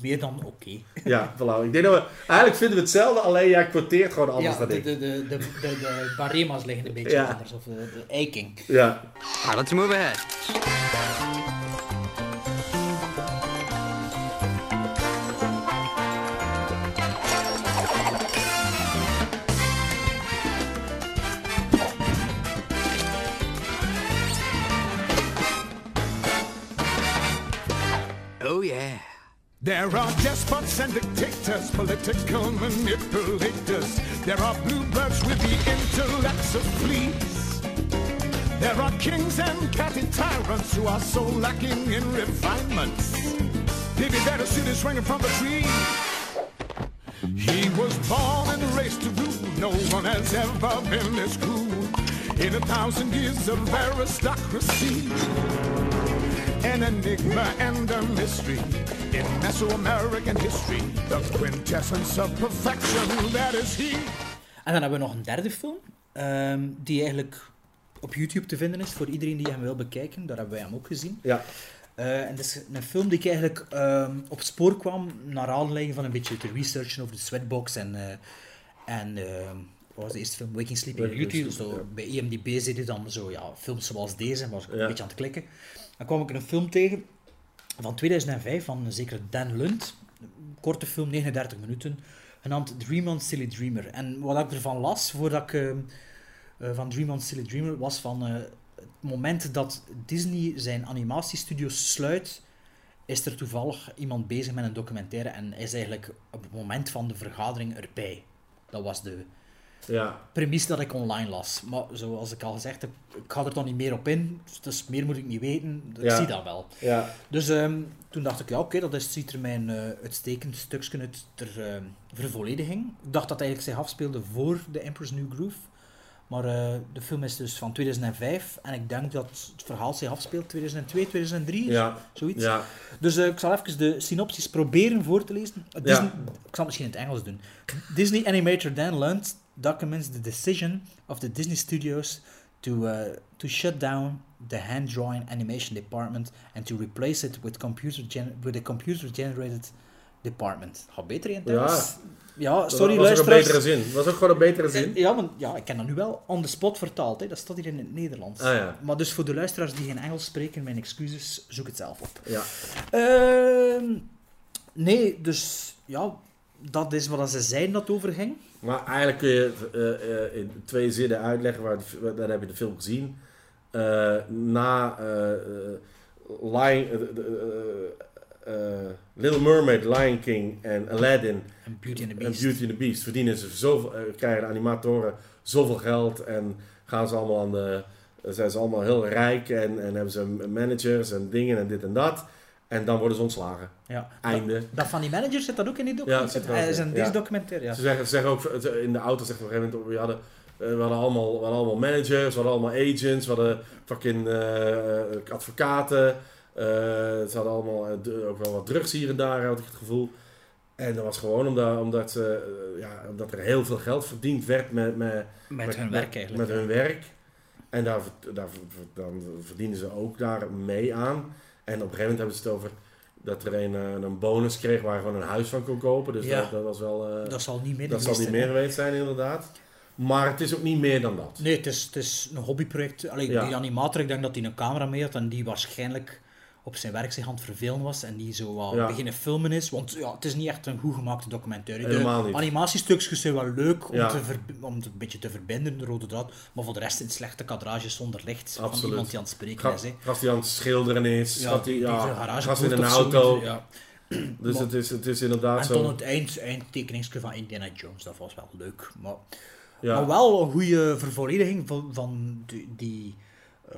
Meer dan oké. Ja, voilà. Ik denk dat we... Eigenlijk vinden we hetzelfde, alleen jij quoteert gewoon anders Ja, dan de, ik. de, de, de, de, de barema's liggen een beetje Ja. anders. Of de, de eiking. Ja. Alright, let's move ahead. Despots and dictators, political manipulators. There are bluebirds with the intellects of fleas. There are kings and petty tyrants who are so lacking in refinements. Maybe better see this ringing from the tree. He was born and raised to rule. No one has ever been this cruel in a thousand years of aristocracy. An enigma and a mystery in Mesoamerican history. The quintessence of perfection, that is he. En dan hebben we nog een derde film. ehm, die eigenlijk op YouTube te vinden is voor iedereen die hem wil bekijken. Daar hebben wij hem ook gezien. Ja. Eh, en dat is een film die ik eigenlijk ehm, op spoor kwam naar aanleiding van een beetje te researchen over de Sweatbox en, eh, en ehm, wat was de eerste film? Waking Sleeping Beauty. Zo, ja. Bij IMDb zit je dan zo, ja, films zoals deze, en was ik Ja. een beetje aan het klikken. Dan kwam ik een film tegen van 2005 van een zekere Dan Lund. Korte film, 39 minuten, genaamd Dream on Silly Dreamer. En wat ik ervan las, voordat ik ehm, eh, van Dream on Silly Dreamer, was van eh, het moment dat Disney zijn animatiestudio's sluit is er toevallig iemand bezig met een documentaire en is eigenlijk op het moment van de vergadering erbij. Dat was de Ja, premisse dat ik online las. Maar zoals ik al gezegd heb, ik ga er toch niet meer op in, dus meer moet ik niet weten. Ik Ja. zie dat wel. ja, Dus ehm, toen dacht ik, ja oké, dat is, ziet er mijn eh, uitstekend stukje uit ter ehm, vervollediging. Ik dacht dat eigenlijk zich afspeelde voor The Emperor's New Groove. Maar eh, de film is dus van 2005 en ik denk dat het verhaal zich afspeelt 2002, 2003, ja, zoiets. ja. Dus eh, ik zal even de synopsis proberen voor te lezen. Disney- Ik zal het misschien in het Engels doen. Disney animator Dan Lunt documents the decision of the Disney Studios to, uh, to shut down the hand-drawn animation department and to replace it with, computer with a computer-generated department. Gaat beter in het Ja. Ja, Dat sorry was ook een betere zin. Dat was ook gewoon een betere zin. Ja, want ja, ik ken dat nu wel on the spot vertaald. Hè. Dat staat hier in het Nederlands. Ah, ja. Maar dus voor de luisteraars die geen Engels spreken, mijn excuses, zoek het zelf op. Ja, Ehm, nee, dus ja, dat is wat ze zeiden dat het over ging. Maar eigenlijk kun je eh, eh, in twee zinnen uitleggen, waar, dan heb je de film gezien. Na Lion, Little Mermaid, Lion King en Aladdin En Beauty and the Beast. Beauty and the Beast verdienen ze zoveel, eh, krijgen de animatoren zoveel geld en gaan ze allemaal aan de, zijn ze allemaal heel rijk en, en hebben ze managers en dingen en dit en dat. En dan worden ze ontslagen. Ja. Einde. Dat, dat van die managers zit dat ook in die Ja, documentaire? dat zit er ook is in, in deze ja. documentaire, ja. Ze zeggen, ze zeggen ook in de auto zegt op een gegeven moment, we hadden, eh, we hadden, allemaal, we hadden allemaal managers, we hadden allemaal agents, we hadden fucking eh, advocaten. eh, ze hadden allemaal ook wel wat drugs hier en daar, had ik het gevoel. En dat was gewoon omdat, omdat, ja, omdat er heel veel geld verdiend werd met, met, Met hun werk eigenlijk. Met hun werk. En daar, daar, dan verdienen ze ook daar mee aan. En op een gegeven moment hebben ze het over dat er een, eh, een bonus kreeg waar je gewoon een huis van kon kopen. Dus Ja. dat, dat was wel... eh, Dat zal niet meer dat zal geweest niet zijn, meer geweest zijn, inderdaad. Maar het is ook niet meer dan dat. Nee, het is, het is een hobbyproject. Allee, Ja. Die animator, ik denk dat hij een camera mee had en die waarschijnlijk op zijn werk zich aan het vervelen was en die zo Ja. beginnen filmen is. Want ja, het is niet echt een goed gemaakte documentaire. De niet. animatiestukjes zijn wel leuk om, Ja. te ver- om het een beetje te verbinden, de rode draad. Maar voor de rest in slechte kadrages zonder licht van Absoluut. iemand die aan het spreken is. Die aan het schilderen is. Ja, gast in een zo, auto. Dus Maar- het is, het is inderdaad En zo. dan het eind, eindtekeningsje van Indiana Jones, dat was wel leuk. Maar, maar wel een goede vervollediging van, van die, die,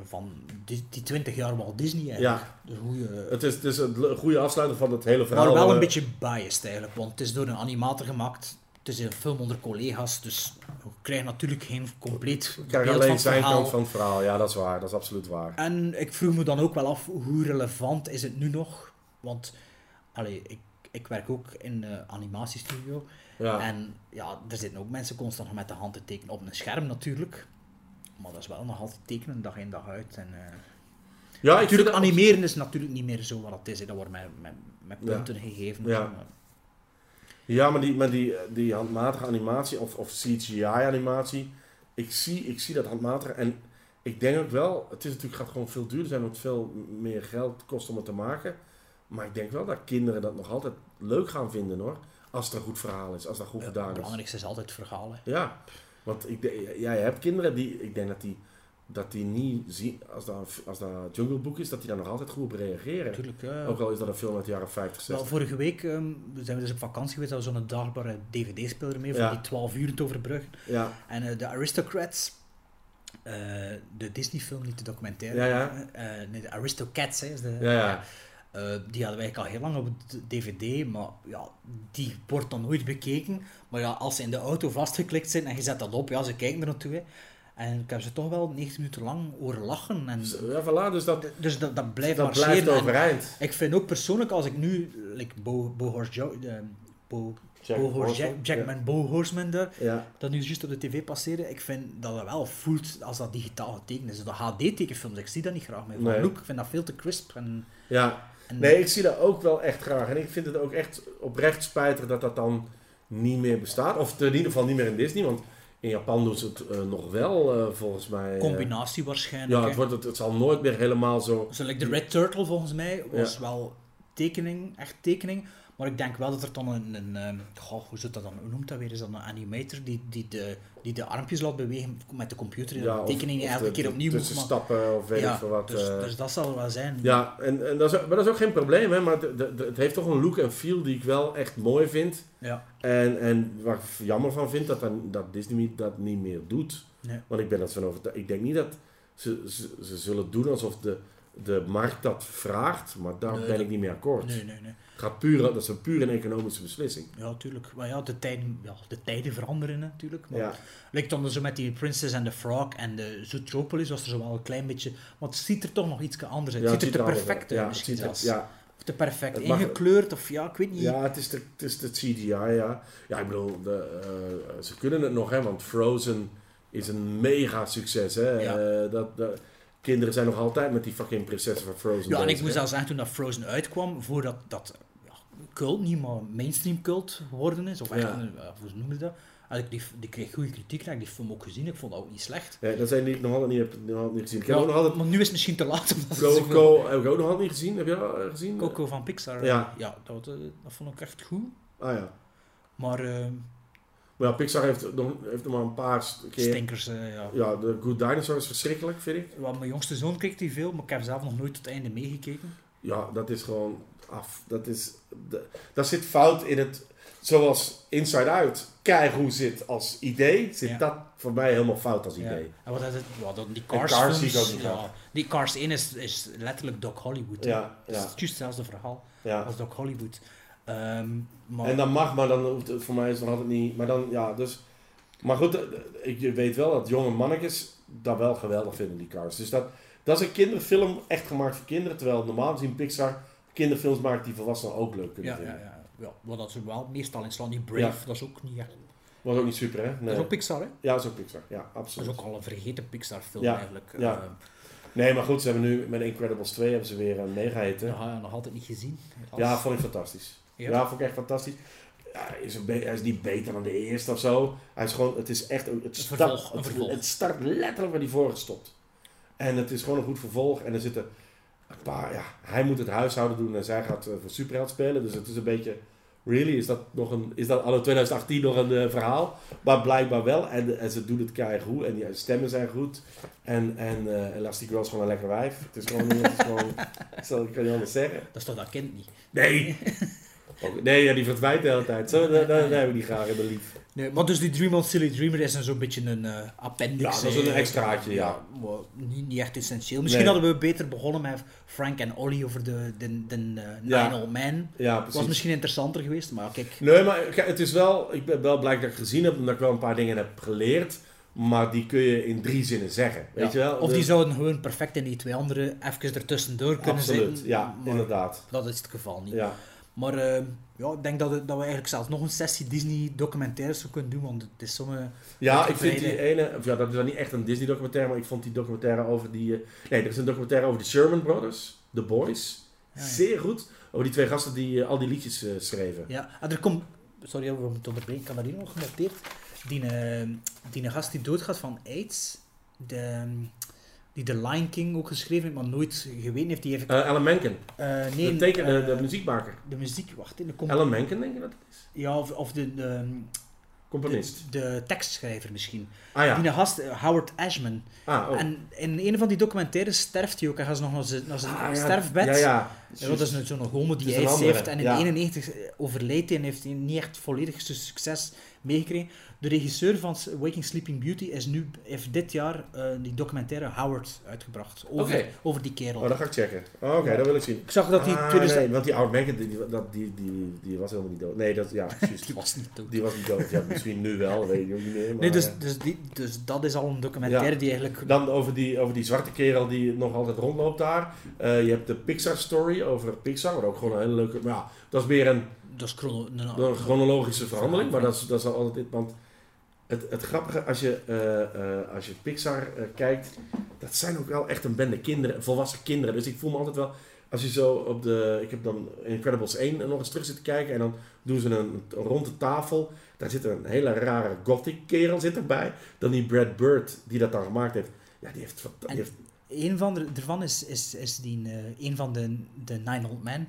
van die, die 20 jaar Walt Disney eigenlijk. Ja. Een Het is, het is een goede afsluiting van het hele verhaal. maar wel een Eh, beetje biased eigenlijk, want het is door een animator gemaakt. Het is een film onder collega's, dus we krijgen natuurlijk geen compleet beeld van alleen het zijn verhaal. kant van het verhaal. Ja, dat is waar. Dat is absoluut waar. En ik vroeg me dan ook wel af, hoe relevant is het nu nog? Want allee, ik, ik werk ook in de animatiestudio. Ja. En ja, er zitten ook mensen constant nog met de hand te tekenen op een scherm natuurlijk. Maar dat is wel nog altijd tekenen, dag in dag uit. En, eh, ja, natuurlijk, animeren is natuurlijk niet meer zo wat het is. Dat wordt met, met, met Ja. punten gegeven. Ja. Ja, maar die, maar die, die handmatige animatie of, of CGI-animatie, ik zie, ik zie dat handmatige. En ik denk ook wel, het is natuurlijk, gaat gewoon veel duurder zijn, want veel meer geld kost om het te maken. Maar ik denk wel dat kinderen dat nog altijd leuk gaan vinden hoor. Als het een goed verhaal is, als dat goed Ja, gedaan het is. belangrijkste is altijd het verhaal. hè. Ja, want ik, ja, je hebt kinderen die, ik denk dat die, dat die niet zien, als dat, als dat Jungle Book is, dat die daar nog altijd goed op reageren. Natuurlijk. ja. Ook al is dat een film uit de jaren 50, Wel, 60. vorige week ehm, zijn we dus op vakantie geweest. Dat we zo'n dagbare DVD-speler mee, van Ja. die 12 uur te overbruggen. Ja, En eh, de Aristocrats, eh, de Disney-film, niet de documentaire. Ja, ja. eh, nee, de Aristocats hè, is de. ja, ja. Eh, die hadden wij eigenlijk al heel lang op DVD, maar ja, die wordt dan nooit bekeken. Maar ja, als ze in de auto vastgeklikt zijn en je zet dat op, ja, ze kijken er naartoe. hè. En ik heb ze toch wel 90 minuten lang horen lachen. En, Ja, voilà, dus dat, dus dat, dat blijft dat blijft overeind. ik vind ook persoonlijk, als ik nu, like Bo, Bo Horse Jo- eh, Bo, Jack Bo Horse Jack- Jackman, Bo Horseman daar, Ja, dat nu juist op de tv passeren, ik vind dat het wel voelt als dat digitaal getekend is. Dat HD-tekenfilms, ik zie dat niet graag meer. Van Nee. look, ik vind dat veel te crisp. En, ja. Nee, ik zie dat ook wel echt graag. En ik vind het ook echt oprecht spijtig dat dat dan niet meer bestaat. Of in ieder geval niet meer in Disney, want in Japan doen ze het eh, nog wel, eh, volgens mij. eh. combinatie waarschijnlijk. ja, het, wordt, het, het zal nooit meer helemaal zo... Zo, like de Red Turtle volgens mij was Ja. wel tekening, echt tekening. Maar ik denk wel dat er dan een, een ehm, goh, hoe zit dat dan, hoe noemt dat weer? Is dat een animator die, die, de, die de armpjes laat bewegen met de computer en Ja, de of- tekening of elke keer opnieuw moet maken. Tussenstappen of weet ik veel wat. dus, eh. dus dat zal wel zijn. Ja, en, en dat is, maar dat is ook geen probleem, hè, maar het, het- het heeft toch een look en feel die ik wel echt mooi vind. Ja. En, en waar ik jammer van vind dat, dan, dat Disney dat niet meer doet. Nee. Want ik ben er van overtuigd. Ik denk niet dat ze, ze, ze zullen doen alsof de, de markt dat vraagt, maar daar Nee, ben ik niet mee akkoord. Nee, nee, nee. Het gaat puur, dat is een puur een economische beslissing. Ja, tuurlijk. Maar ja, de tijden, ja, de tijden veranderen natuurlijk. Maar Ja, Lijkt dan zo met die Princess and the Frog en de Zootropolis was er zo wel een klein beetje... Want het ziet er toch nog iets anders uit. ja, het ziet er te perfect uit. Ja, het misschien ziet er- zelfs. ja, Of te perfect Het mag- ingekleurd of ja, ik weet niet. Ja, het is de, het is de CGI, ja. Ja, ik bedoel, de, eh, ze kunnen het nog, hè, want Frozen is een mega succes, hè. Eh, dat, dat- kinderen zijn nog altijd met die fucking prinsessen van Frozen Ja, en ik moet zelfs zeggen, toen dat Frozen uitkwam, voordat dat ja, cult niet, maar mainstream cult geworden is, of echt, Ja. ja, hoe noem je dat? En ik die, die kreeg goede kritiek, en ik die film ook gezien, ik vond dat ook niet slecht. Ja, dat zijn die nog altijd niet, heb, nog altijd niet gezien. Ik heb Ja, ook nog altijd Maar nu is het misschien te laat. Coco, heb ik ook nog altijd niet gezien. Heb dat eh, gezien? Coco van Pixar. Ja. ja dat, eh, dat vond ik echt goed. Ah ja. Maar eh, Maar ja, Pixar heeft nog, heeft nog maar een paar keer... stinkers, eh, ja. Ja, de Good Dinosaur is verschrikkelijk, vind ik. Want mijn jongste zoon kreeg die veel, maar ik heb zelf nog nooit tot het einde meegekeken. Ja, dat is gewoon af. Dat is... De, daar zit fout in het... Zoals Inside Out keigoed zit als idee, zit Ja. dat voor mij helemaal fout als Ja. idee. En wat is het? Ja, die En Cars, Cars zie films, ik ook niet ja, graag. Die Cars 1 is, is letterlijk Doc Hollywood. hè. Ja, Het ja, is juist hetzelfde verhaal ja. als Doc Hollywood. Ehm, maar, En dan mag, maar dan hoeft het voor mij is nog altijd niet. Maar dan, ja, dus. Maar goed, eh, ik je weet wel dat jonge mannetjes dat wel geweldig vinden, die cars. Dus dat, dat is een kinderfilm echt gemaakt voor kinderen. Terwijl normaal gezien Pixar kinderfilms maakt die volwassenen ook leuk kunnen ja, ja, vinden. ja, ja. Wat dat ze wel meestal in slaan. Die Brave, Ja. dat is ook niet echt. Was ook niet super, hè? Dat Nee. is ook Pixar, hè? Ja, dat is ook Pixar. Ja, Dat is absoluut. ook al een vergeten Pixar-film Ja, eigenlijk. ja. Eh, Nee, maar goed, ze hebben nu met Incredibles 2 hebben ze weer een meegeheten. ja, ja, nog altijd niet gezien. Ja, vond ik fantastisch. Ja. Ja, vond ik echt fantastisch. Ja, hij, is een hij is niet beter dan de eerste of zo. Hij is gewoon, het is echt een, het, start, vervolg, het, vervolg. het start letterlijk waar die vorige stopt. En het is gewoon een goed vervolg. En er zitten een paar, ja, hij moet het huishouden doen en zij gaat eh, voor superheld spelen. Dus het is een beetje, really, is dat nog een, is dat anno 2018 nog een eh, verhaal? Maar blijkbaar wel. En, en ze doen het keigoed en die stemmen zijn goed. En, en uh, Elastic Girl is gewoon een lekker wijf. Het is gewoon, het is gewoon, zo kan niet anders zeggen. Dat is toch dat kind niet? Nee. Nee, ja, die verdwijnt de hele tijd. Zo, daar, daar, daar heb ik die graag in mijn lief. Nee, maar dus die Dream on Silly Dreamer is een zo'n beetje een eh, appendix. Ja, dat is een extraatje, ja. maar niet, niet echt essentieel. Misschien Nee. hadden we beter begonnen met Frank en Ollie over de, de, de, eh, Ja. Nine Old Men. Ja, was precies. misschien interessanter geweest, maar kijk. Nee, maar het is wel... Ik ben wel blij dat ik het gezien heb, omdat ik wel een paar dingen heb geleerd. Maar die kun je in drie zinnen zeggen, weet ja. je wel? Of die zouden gewoon perfect in die twee andere even ertussendoor kunnen Absoluut, zitten. ja, maar inderdaad. Dat is het geval niet. Ja. Maar eh, ja, ik denk dat, dat we eigenlijk zelfs nog een sessie Disney documentaires zou kunnen doen, want het is sommige... Ja, ik vind die ene... Of ja, dat is dan niet echt een Disney-documentaire, maar ik vond die documentaire over die... eh, nee, er is een documentaire over de Sherman Brothers, The Boys. Ja, ja. Zeer goed. Over die twee gasten die eh, al die liedjes eh, schreven. Ja, en er komt... Sorry, we moeten onderbreken. Ik had dat hier nog genoteerd. Die, eh, die een gast die doodgaat van AIDS, de, die The Lion King ook geschreven heeft, maar nooit geweten heeft, die heeft... Eh, Alan Menken, eh, nee, de, teken, de, de eh, muziekmaker. de muziek, wacht, in de comp- Alan Menken, denk je dat het is? Ja, of, of de, de, Componist. de, de tekstschrijver misschien. ah ja. Die gast, eh, Howard Ashman. Ah, oh. En in een van die documentaires sterft hij ook. Hij gaat nog naar zijn, naar zijn Ah, ja. sterfbed. Ja, ja. Ja, dat is zo'n homo die andere, heeft en in ja. 91 overlijdt hij en heeft hij niet echt volledig succes meegekregen. De regisseur van Waking Sleeping Beauty is nu, heeft dit jaar eh, die documentaire Howard uitgebracht over, Oké. over die kerel. Oh, dat ga ik checken. Oh, Oké, dat wil ik zien. Ik zag dat hij Ah, 2000 nee, want die Howard Menken, die, die, dat- die, die, die was helemaal niet dood. Nee, dat, ja. Die was niet dood. Die was niet dood. Ja, misschien nu wel, weet ik ook niet meer. Maar, Nee, dus, dus, die, dus dat is al een documentaire Ja. die eigenlijk... Dan over die, over die zwarte kerel die nog altijd rondloopt daar. Eh, je hebt de Pixar story over Pixar, wat ook gewoon een hele leuke... Maar ja, dat is meer een, Dat is chrono, een- chronologische verhandeling, maar dat is, dat is altijd... Want het, het grappige, als je, eh, eh, als je Pixar eh, kijkt, dat zijn ook wel echt een bende kinderen, volwassen kinderen. Dus ik voel me altijd wel... Als je zo op de... Ik heb dan Incredibles 1 nog eens terug zitten kijken en dan doen ze een, een ronde tafel. Daar zit een hele rare gothic kerel zit erbij. Dan die Brad Bird, die dat dan gemaakt heeft. Ja, die heeft... die heeft Een van de, ervan is, is, is die, een van de, de Nine Old Men.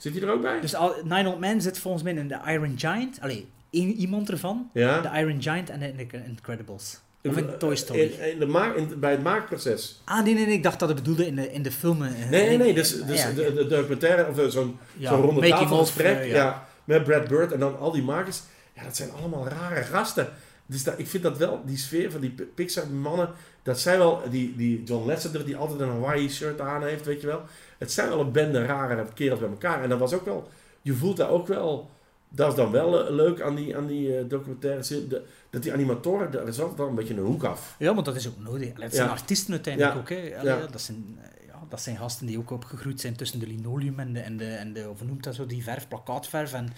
Zit hij er ook bij? Dus al, Nine Old Men zit volgens mij in de Iron Giant. Allee, één iemand ervan. ja. De Iron Giant en de, in de Incredibles. Of in Toy Story. In, in de maak, in, bij het maakproces. Ah, nee, nee, nee. Ik dacht dat het bedoelde in de, in de filmen. eh, Nee, nee, nee. Dus, dus ja, de, de documentaire, of eh, zo'n ja, zo'n ronde tafelgesprek. eh, ja. ja. met Brad Bird en dan al die makers. Ja, dat zijn allemaal rare gasten. Dus dat, ik vind dat wel, die sfeer van die Pixar-mannen, dat zijn wel, die, die John Lasseter die altijd een Hawaii-shirt aan heeft, weet je wel. Het zijn wel een bende rare kerels bij elkaar. En dat was ook wel, je voelt daar ook wel, dat is dan wel eh, leuk aan die, aan die eh, documentaire serie, de- dat die animatoren, daar is altijd wel een beetje een hoek af. Ja, want dat is ook nodig. Het zijn Ja. artiesten uiteindelijk Ja. ook. Hè. Ja. dat, zijn, eh, dat zijn gasten die ook opgegroeid zijn tussen de linoleum en de, en de, en de hoe noemt dat zo, die verf, plakkaatverf. En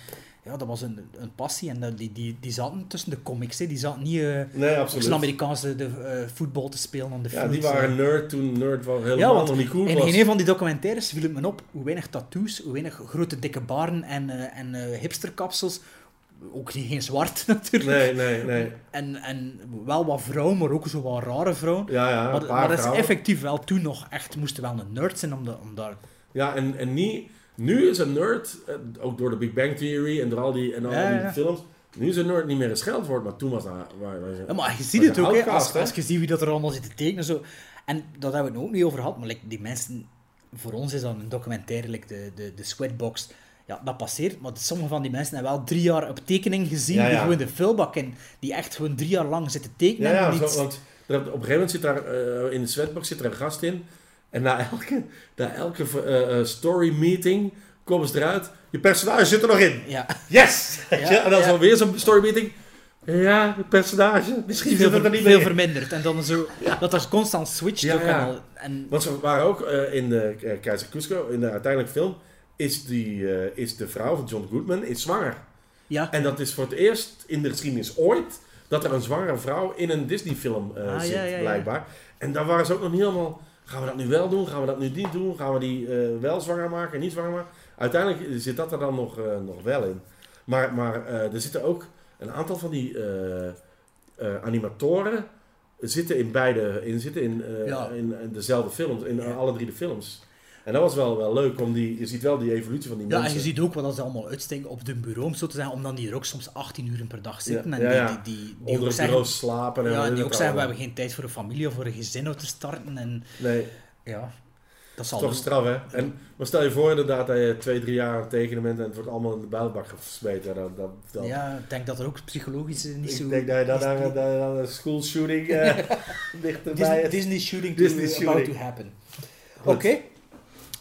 ja, dat was een, een passie. En dat, die, die, die zaten tussen de comics. Hè. Die zaten niet eh Nee, zijn Amerikaanse de, eh, voetbal te spelen aan de Ja, die eh. waren nerd toen nerd was helemaal Ja, want nog niet cool in was. geen een van die documentaires viel het me op hoe weinig tattoos, hoe weinig grote dikke baren en, eh, en eh, hipsterkapsels. Ook niet geen zwart natuurlijk. Nee, nee, nee. En, en wel wat vrouwen, maar ook zo wat rare vrouwen. Ja, ja, maar maar dat is effectief wel toen nog echt, moesten wel een nerd zijn om, de, om daar... Ja, en, en niet, nu is een nerd, eh, ook door de Big Bang Theory en door al die, en al Ja, die ja. films, nu is een nerd niet meer een scheldwoord, maar toen was dat... Waar, waar, Ja, maar je ziet het ook, hè, als, je ziet wie dat er allemaal zit te tekenen. Zo. En dat hebben we het ook niet over gehad, maar like, die mensen... Voor ons is dat een documentaire, like de, de, de Squidbox. Ja, dat passeert, maar sommige van die mensen hebben wel drie jaar op tekening gezien, Ja, die gewoon de vulbak in, die echt gewoon drie jaar lang zitten tekenen. ja, ja, en zo, niet- want op een gegeven moment zit daar, eh, in de sweatbox zit er een gast in, en na elke, na elke eh, eh, story meeting komen ze eruit, je personage zit er nog in. ja. Yes! Ja, en dan is er weer zo'n story meeting, ja, het personage, misschien veel, er niet veel meer. verminderd. En dan zo, dat er constant switcht Ja, ook. ja. En, Want ze waren ook eh, in de Keizer Cusco, in de uiteindelijke film, is, die, is de vrouw van John Goodman is zwanger. ja. En dat is voor het eerst in de geschiedenis ooit dat er een zwangere vrouw in een Disney-film eh, Ah, zit, blijkbaar. En daar waren ze ook nog niet helemaal. Gaan we dat nu wel doen? Gaan we dat nu niet doen? Gaan we die eh, wel zwanger maken en niet zwanger maken? Uiteindelijk zit dat er dan nog, eh, nog wel in. Maar, maar eh, er zitten ook een aantal van die eh, eh, animatoren zitten in beide, in, zitten in, eh, Ja. in, in dezelfde films, in Ja. alle drie de films. En dat was wel, wel leuk, om die, je ziet wel die evolutie van die Ja, en mensen. je ziet ook wat als ze allemaal uitsteken op de bureau, om zo te zeggen, omdat die er ook soms 18 uur per dag zitten. En ja, die, die, die, die onder het zeggen, slapen. En ja, die ik ook zeggen, we hebben geen tijd voor een familie of voor een gezin uit te starten. En Nee, ja, dat zal toch straf hè. En, maar stel je voor inderdaad dat je twee, drie jaar tekenen bent en het wordt allemaal in de builbak gesmeten. Dan, dan, dan, Ja, ik denk dat er ook psychologisch niet ik zo... denk dat je dan is- naar een- school shooting uh, dichterbij Disney, is. Disney shooting Disney to, shooting. about to happen. Oké.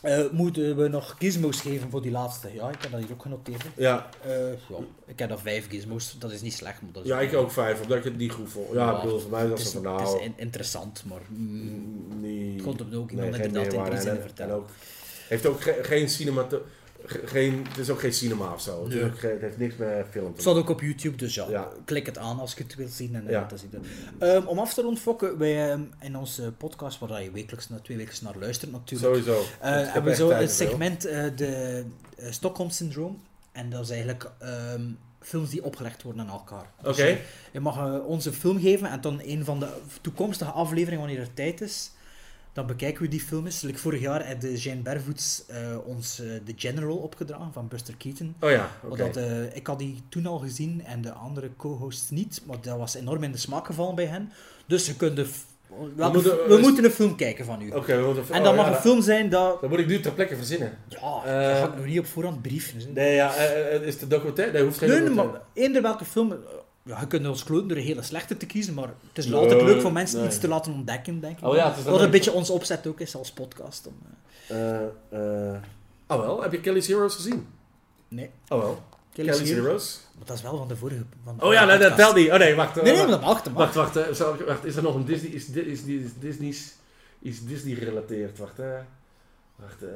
Eh, moeten we nog gizmos geven voor die laatste? Ja, ik heb dat hier ook genoteerd. Ja, Eh, ja, ik heb er vijf gizmos. Dat is niet slecht, maar dat is ja, ik ook vijf, omdat ik het niet goed vond. Ja, Ja, ik bedoel, voor mij was is, het van het is nou... in- interessant, maar... mm, niet, Het komt op ook nee, iemand geen inderdaad in zinnen En- vertellen. En ook, heeft ook ge- geen cinema... geen, het is ook geen cinema of zo. Het, ook geen- het heeft niks met film te Het staat ook op YouTube, dus ja, Ja. klik het aan als je het wilt zien. En, Ja. dat is het. Ehm, om af te ronden, Fokke, wij ehm, in onze podcast, waar je wekelijks na twee wekelijks naar luistert natuurlijk, Sowieso. eh, heb hebben we zo ervoor. segment, eh, de eh, Stockholm Syndroom. En dat is eigenlijk ehm, films die opgelegd worden aan elkaar. Dus, Oké. je mag ons een film geven en dan een van de toekomstige afleveringen, wanneer er tijd is, dan bekijken we die film eens. Like vorig jaar had de Jane Barefoots eh, ons eh, The General opgedragen van Buster Keaton. Oh ja. Omdat, eh, ik had die toen al gezien en de andere co-hosts niet, maar dat was enorm in de smaak gevallen bij hen. Dus je kunt de welke moeten- we moeten een film kijken van u. Oké, we moeten... En dat oh, mag ja, een film zijn dat... Dat moet ik nu ter plekke verzinnen. Ja, dat ga ik nog niet op voorhand brieven. Nee, ja, is de documentaire? Nee, hoeft geen Nee, nee, documentaire. maar eender welke film... Ja, je kunt ons kloten door een hele slechte te kiezen, maar het is Nee, altijd leuk voor mensen nee. iets te laten ontdekken, denk ik. Oh ja, Wat een leuk. beetje ons opzet ook is als podcast. Om, eh, Eh, eh, oh wel, heb je Kelly's Heroes gezien? nee, Oh wel. Kelly's Kelly's Heroes. Heroes? Maar dat is wel van de vorige... Van de Oh ja, vorige dat, telt niet. Oh nee, wacht. Nee, nee, wacht. Wacht, wacht, ik- wacht, is er nog een Disney, is, is, is Disney's, is Disney gerelateerd? Wacht, hè. Wacht, eh...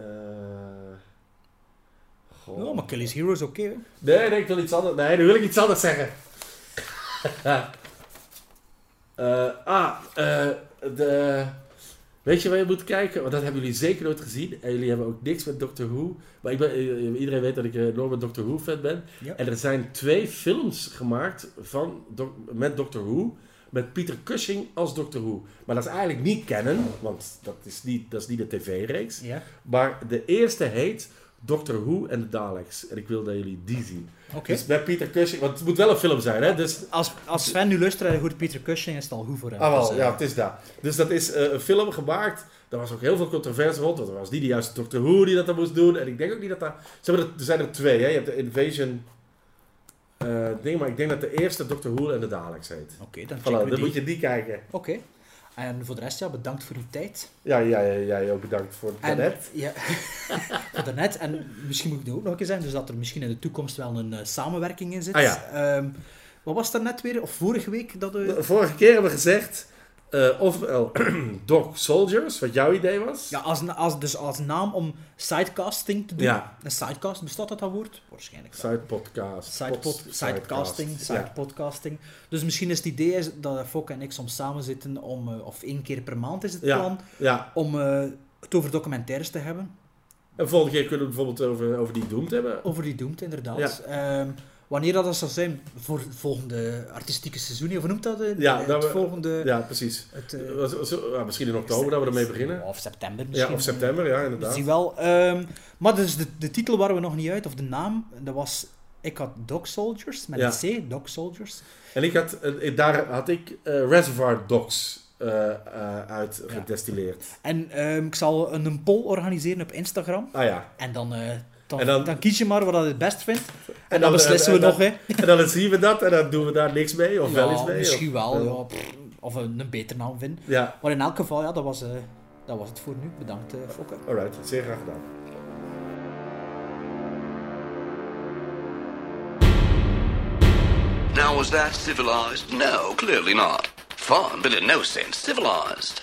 Goh. Ja, maar Kelly's Heroes oké. hè. Nee, nee, ik wil iets anders. Nee, nu wil ik iets anders zeggen. Eh, ah, eh, de... Weet je waar je moet kijken? Want dat hebben jullie zeker nooit gezien. En jullie hebben ook niks met Doctor Who. Maar ik ben, eh, iedereen weet dat ik een enorme Doctor Who fan ben. Ja. En er zijn twee films gemaakt van, met Doctor Who. Met Peter Cushing als Doctor Who. Maar dat is eigenlijk niet canon. Want dat is niet, dat is niet de tv-reeks. Ja. Maar de eerste heet Doctor Who en de Daleks. En ik wil dat jullie die zien. Oké. Dus met Peter Cushing, want het moet wel een film zijn, hè? Dus, Als, als Sven nu luistert en hoort Peter Cushing, is het al goed voor hem. ah, wel, Dus, eh, ja, het is dat. Dus dat is eh, een film gemaakt. Daar was ook heel veel controverse rond. Want er was niet de juiste Doctor Who die dat dan moest doen. En ik denk ook niet dat dat... Ze hebben er, er zijn er twee, hè? Je hebt de Invasion... eh ding, maar ik denk dat de eerste Doctor Who en de Daleks heet. Oké, dan Voilà, checken we dan die. moet je die kijken. Oké. En voor de rest, ja, bedankt voor uw tijd. Ja, ja, ja, jij ook bedankt voor het En, net. Ja, voor daarnet. En misschien moet ik dat ook nog een keer zeggen, dus dat er misschien in de toekomst wel een eh, samenwerking in zit. Ah, ja. Ehm, wat was er net weer, of vorige week, dat we... Vorige keer hebben we gezegd... eh ofwel Dog Soldiers, wat jouw idee was. Ja, als, als, dus als naam om sidecasting te doen. Ja. Een sidecast, bestaat dat dat woord? Waarschijnlijk wel. Side podcast. Side pod, Pod- sidecasting, sidecast. side Ja. podcasting. Dus misschien is het idee is dat Fokke en ik soms samen zitten om, eh, of één keer per maand is het Ja. plan, ja. om eh, het over documentaires te hebben. En volgende keer kunnen we het bijvoorbeeld over, over die Doomed hebben. Over die Doomed, inderdaad. Ehm, wanneer dat, dat zal zijn, voor het volgende artistieke seizoen, of hoe noemt dat? eh, Ja, het dat we- volgende... Ja, precies. Het, eh, Zo- zo- ja, misschien in oktober dat we ermee beginnen. Of september Ja, misschien. of september, ja, inderdaad. zien wel. Ehm, maar dus de, de titel waren we nog niet uit, of de naam, dat was... Ik had Dog Soldiers, met Ja. een C, Dog Soldiers. En ik had, eh, daar had ik eh, Reservoir Dogs eh, eh, uit Ja. gedestilleerd. En ehm, ik zal een, een poll organiseren op Instagram. Ah ja. En dan, eh, dan, En dan, dan- kies je maar wat je het best vindt. En, En dan, dan- beslissen en- we en nog, hè. En dan zien we dat en dan doen we daar niks mee of wel iets mee. misschien of, wel, Ja. ja. pff, Of een, een betere naam vinden. Ja, Maar in elk geval, ja, dat was, eh, dat was het voor nu. Bedankt, eh Fokke. alright. Zeer graag gedaan. Now, was that civilized? No, clearly not. Fun, but in no sense civilized.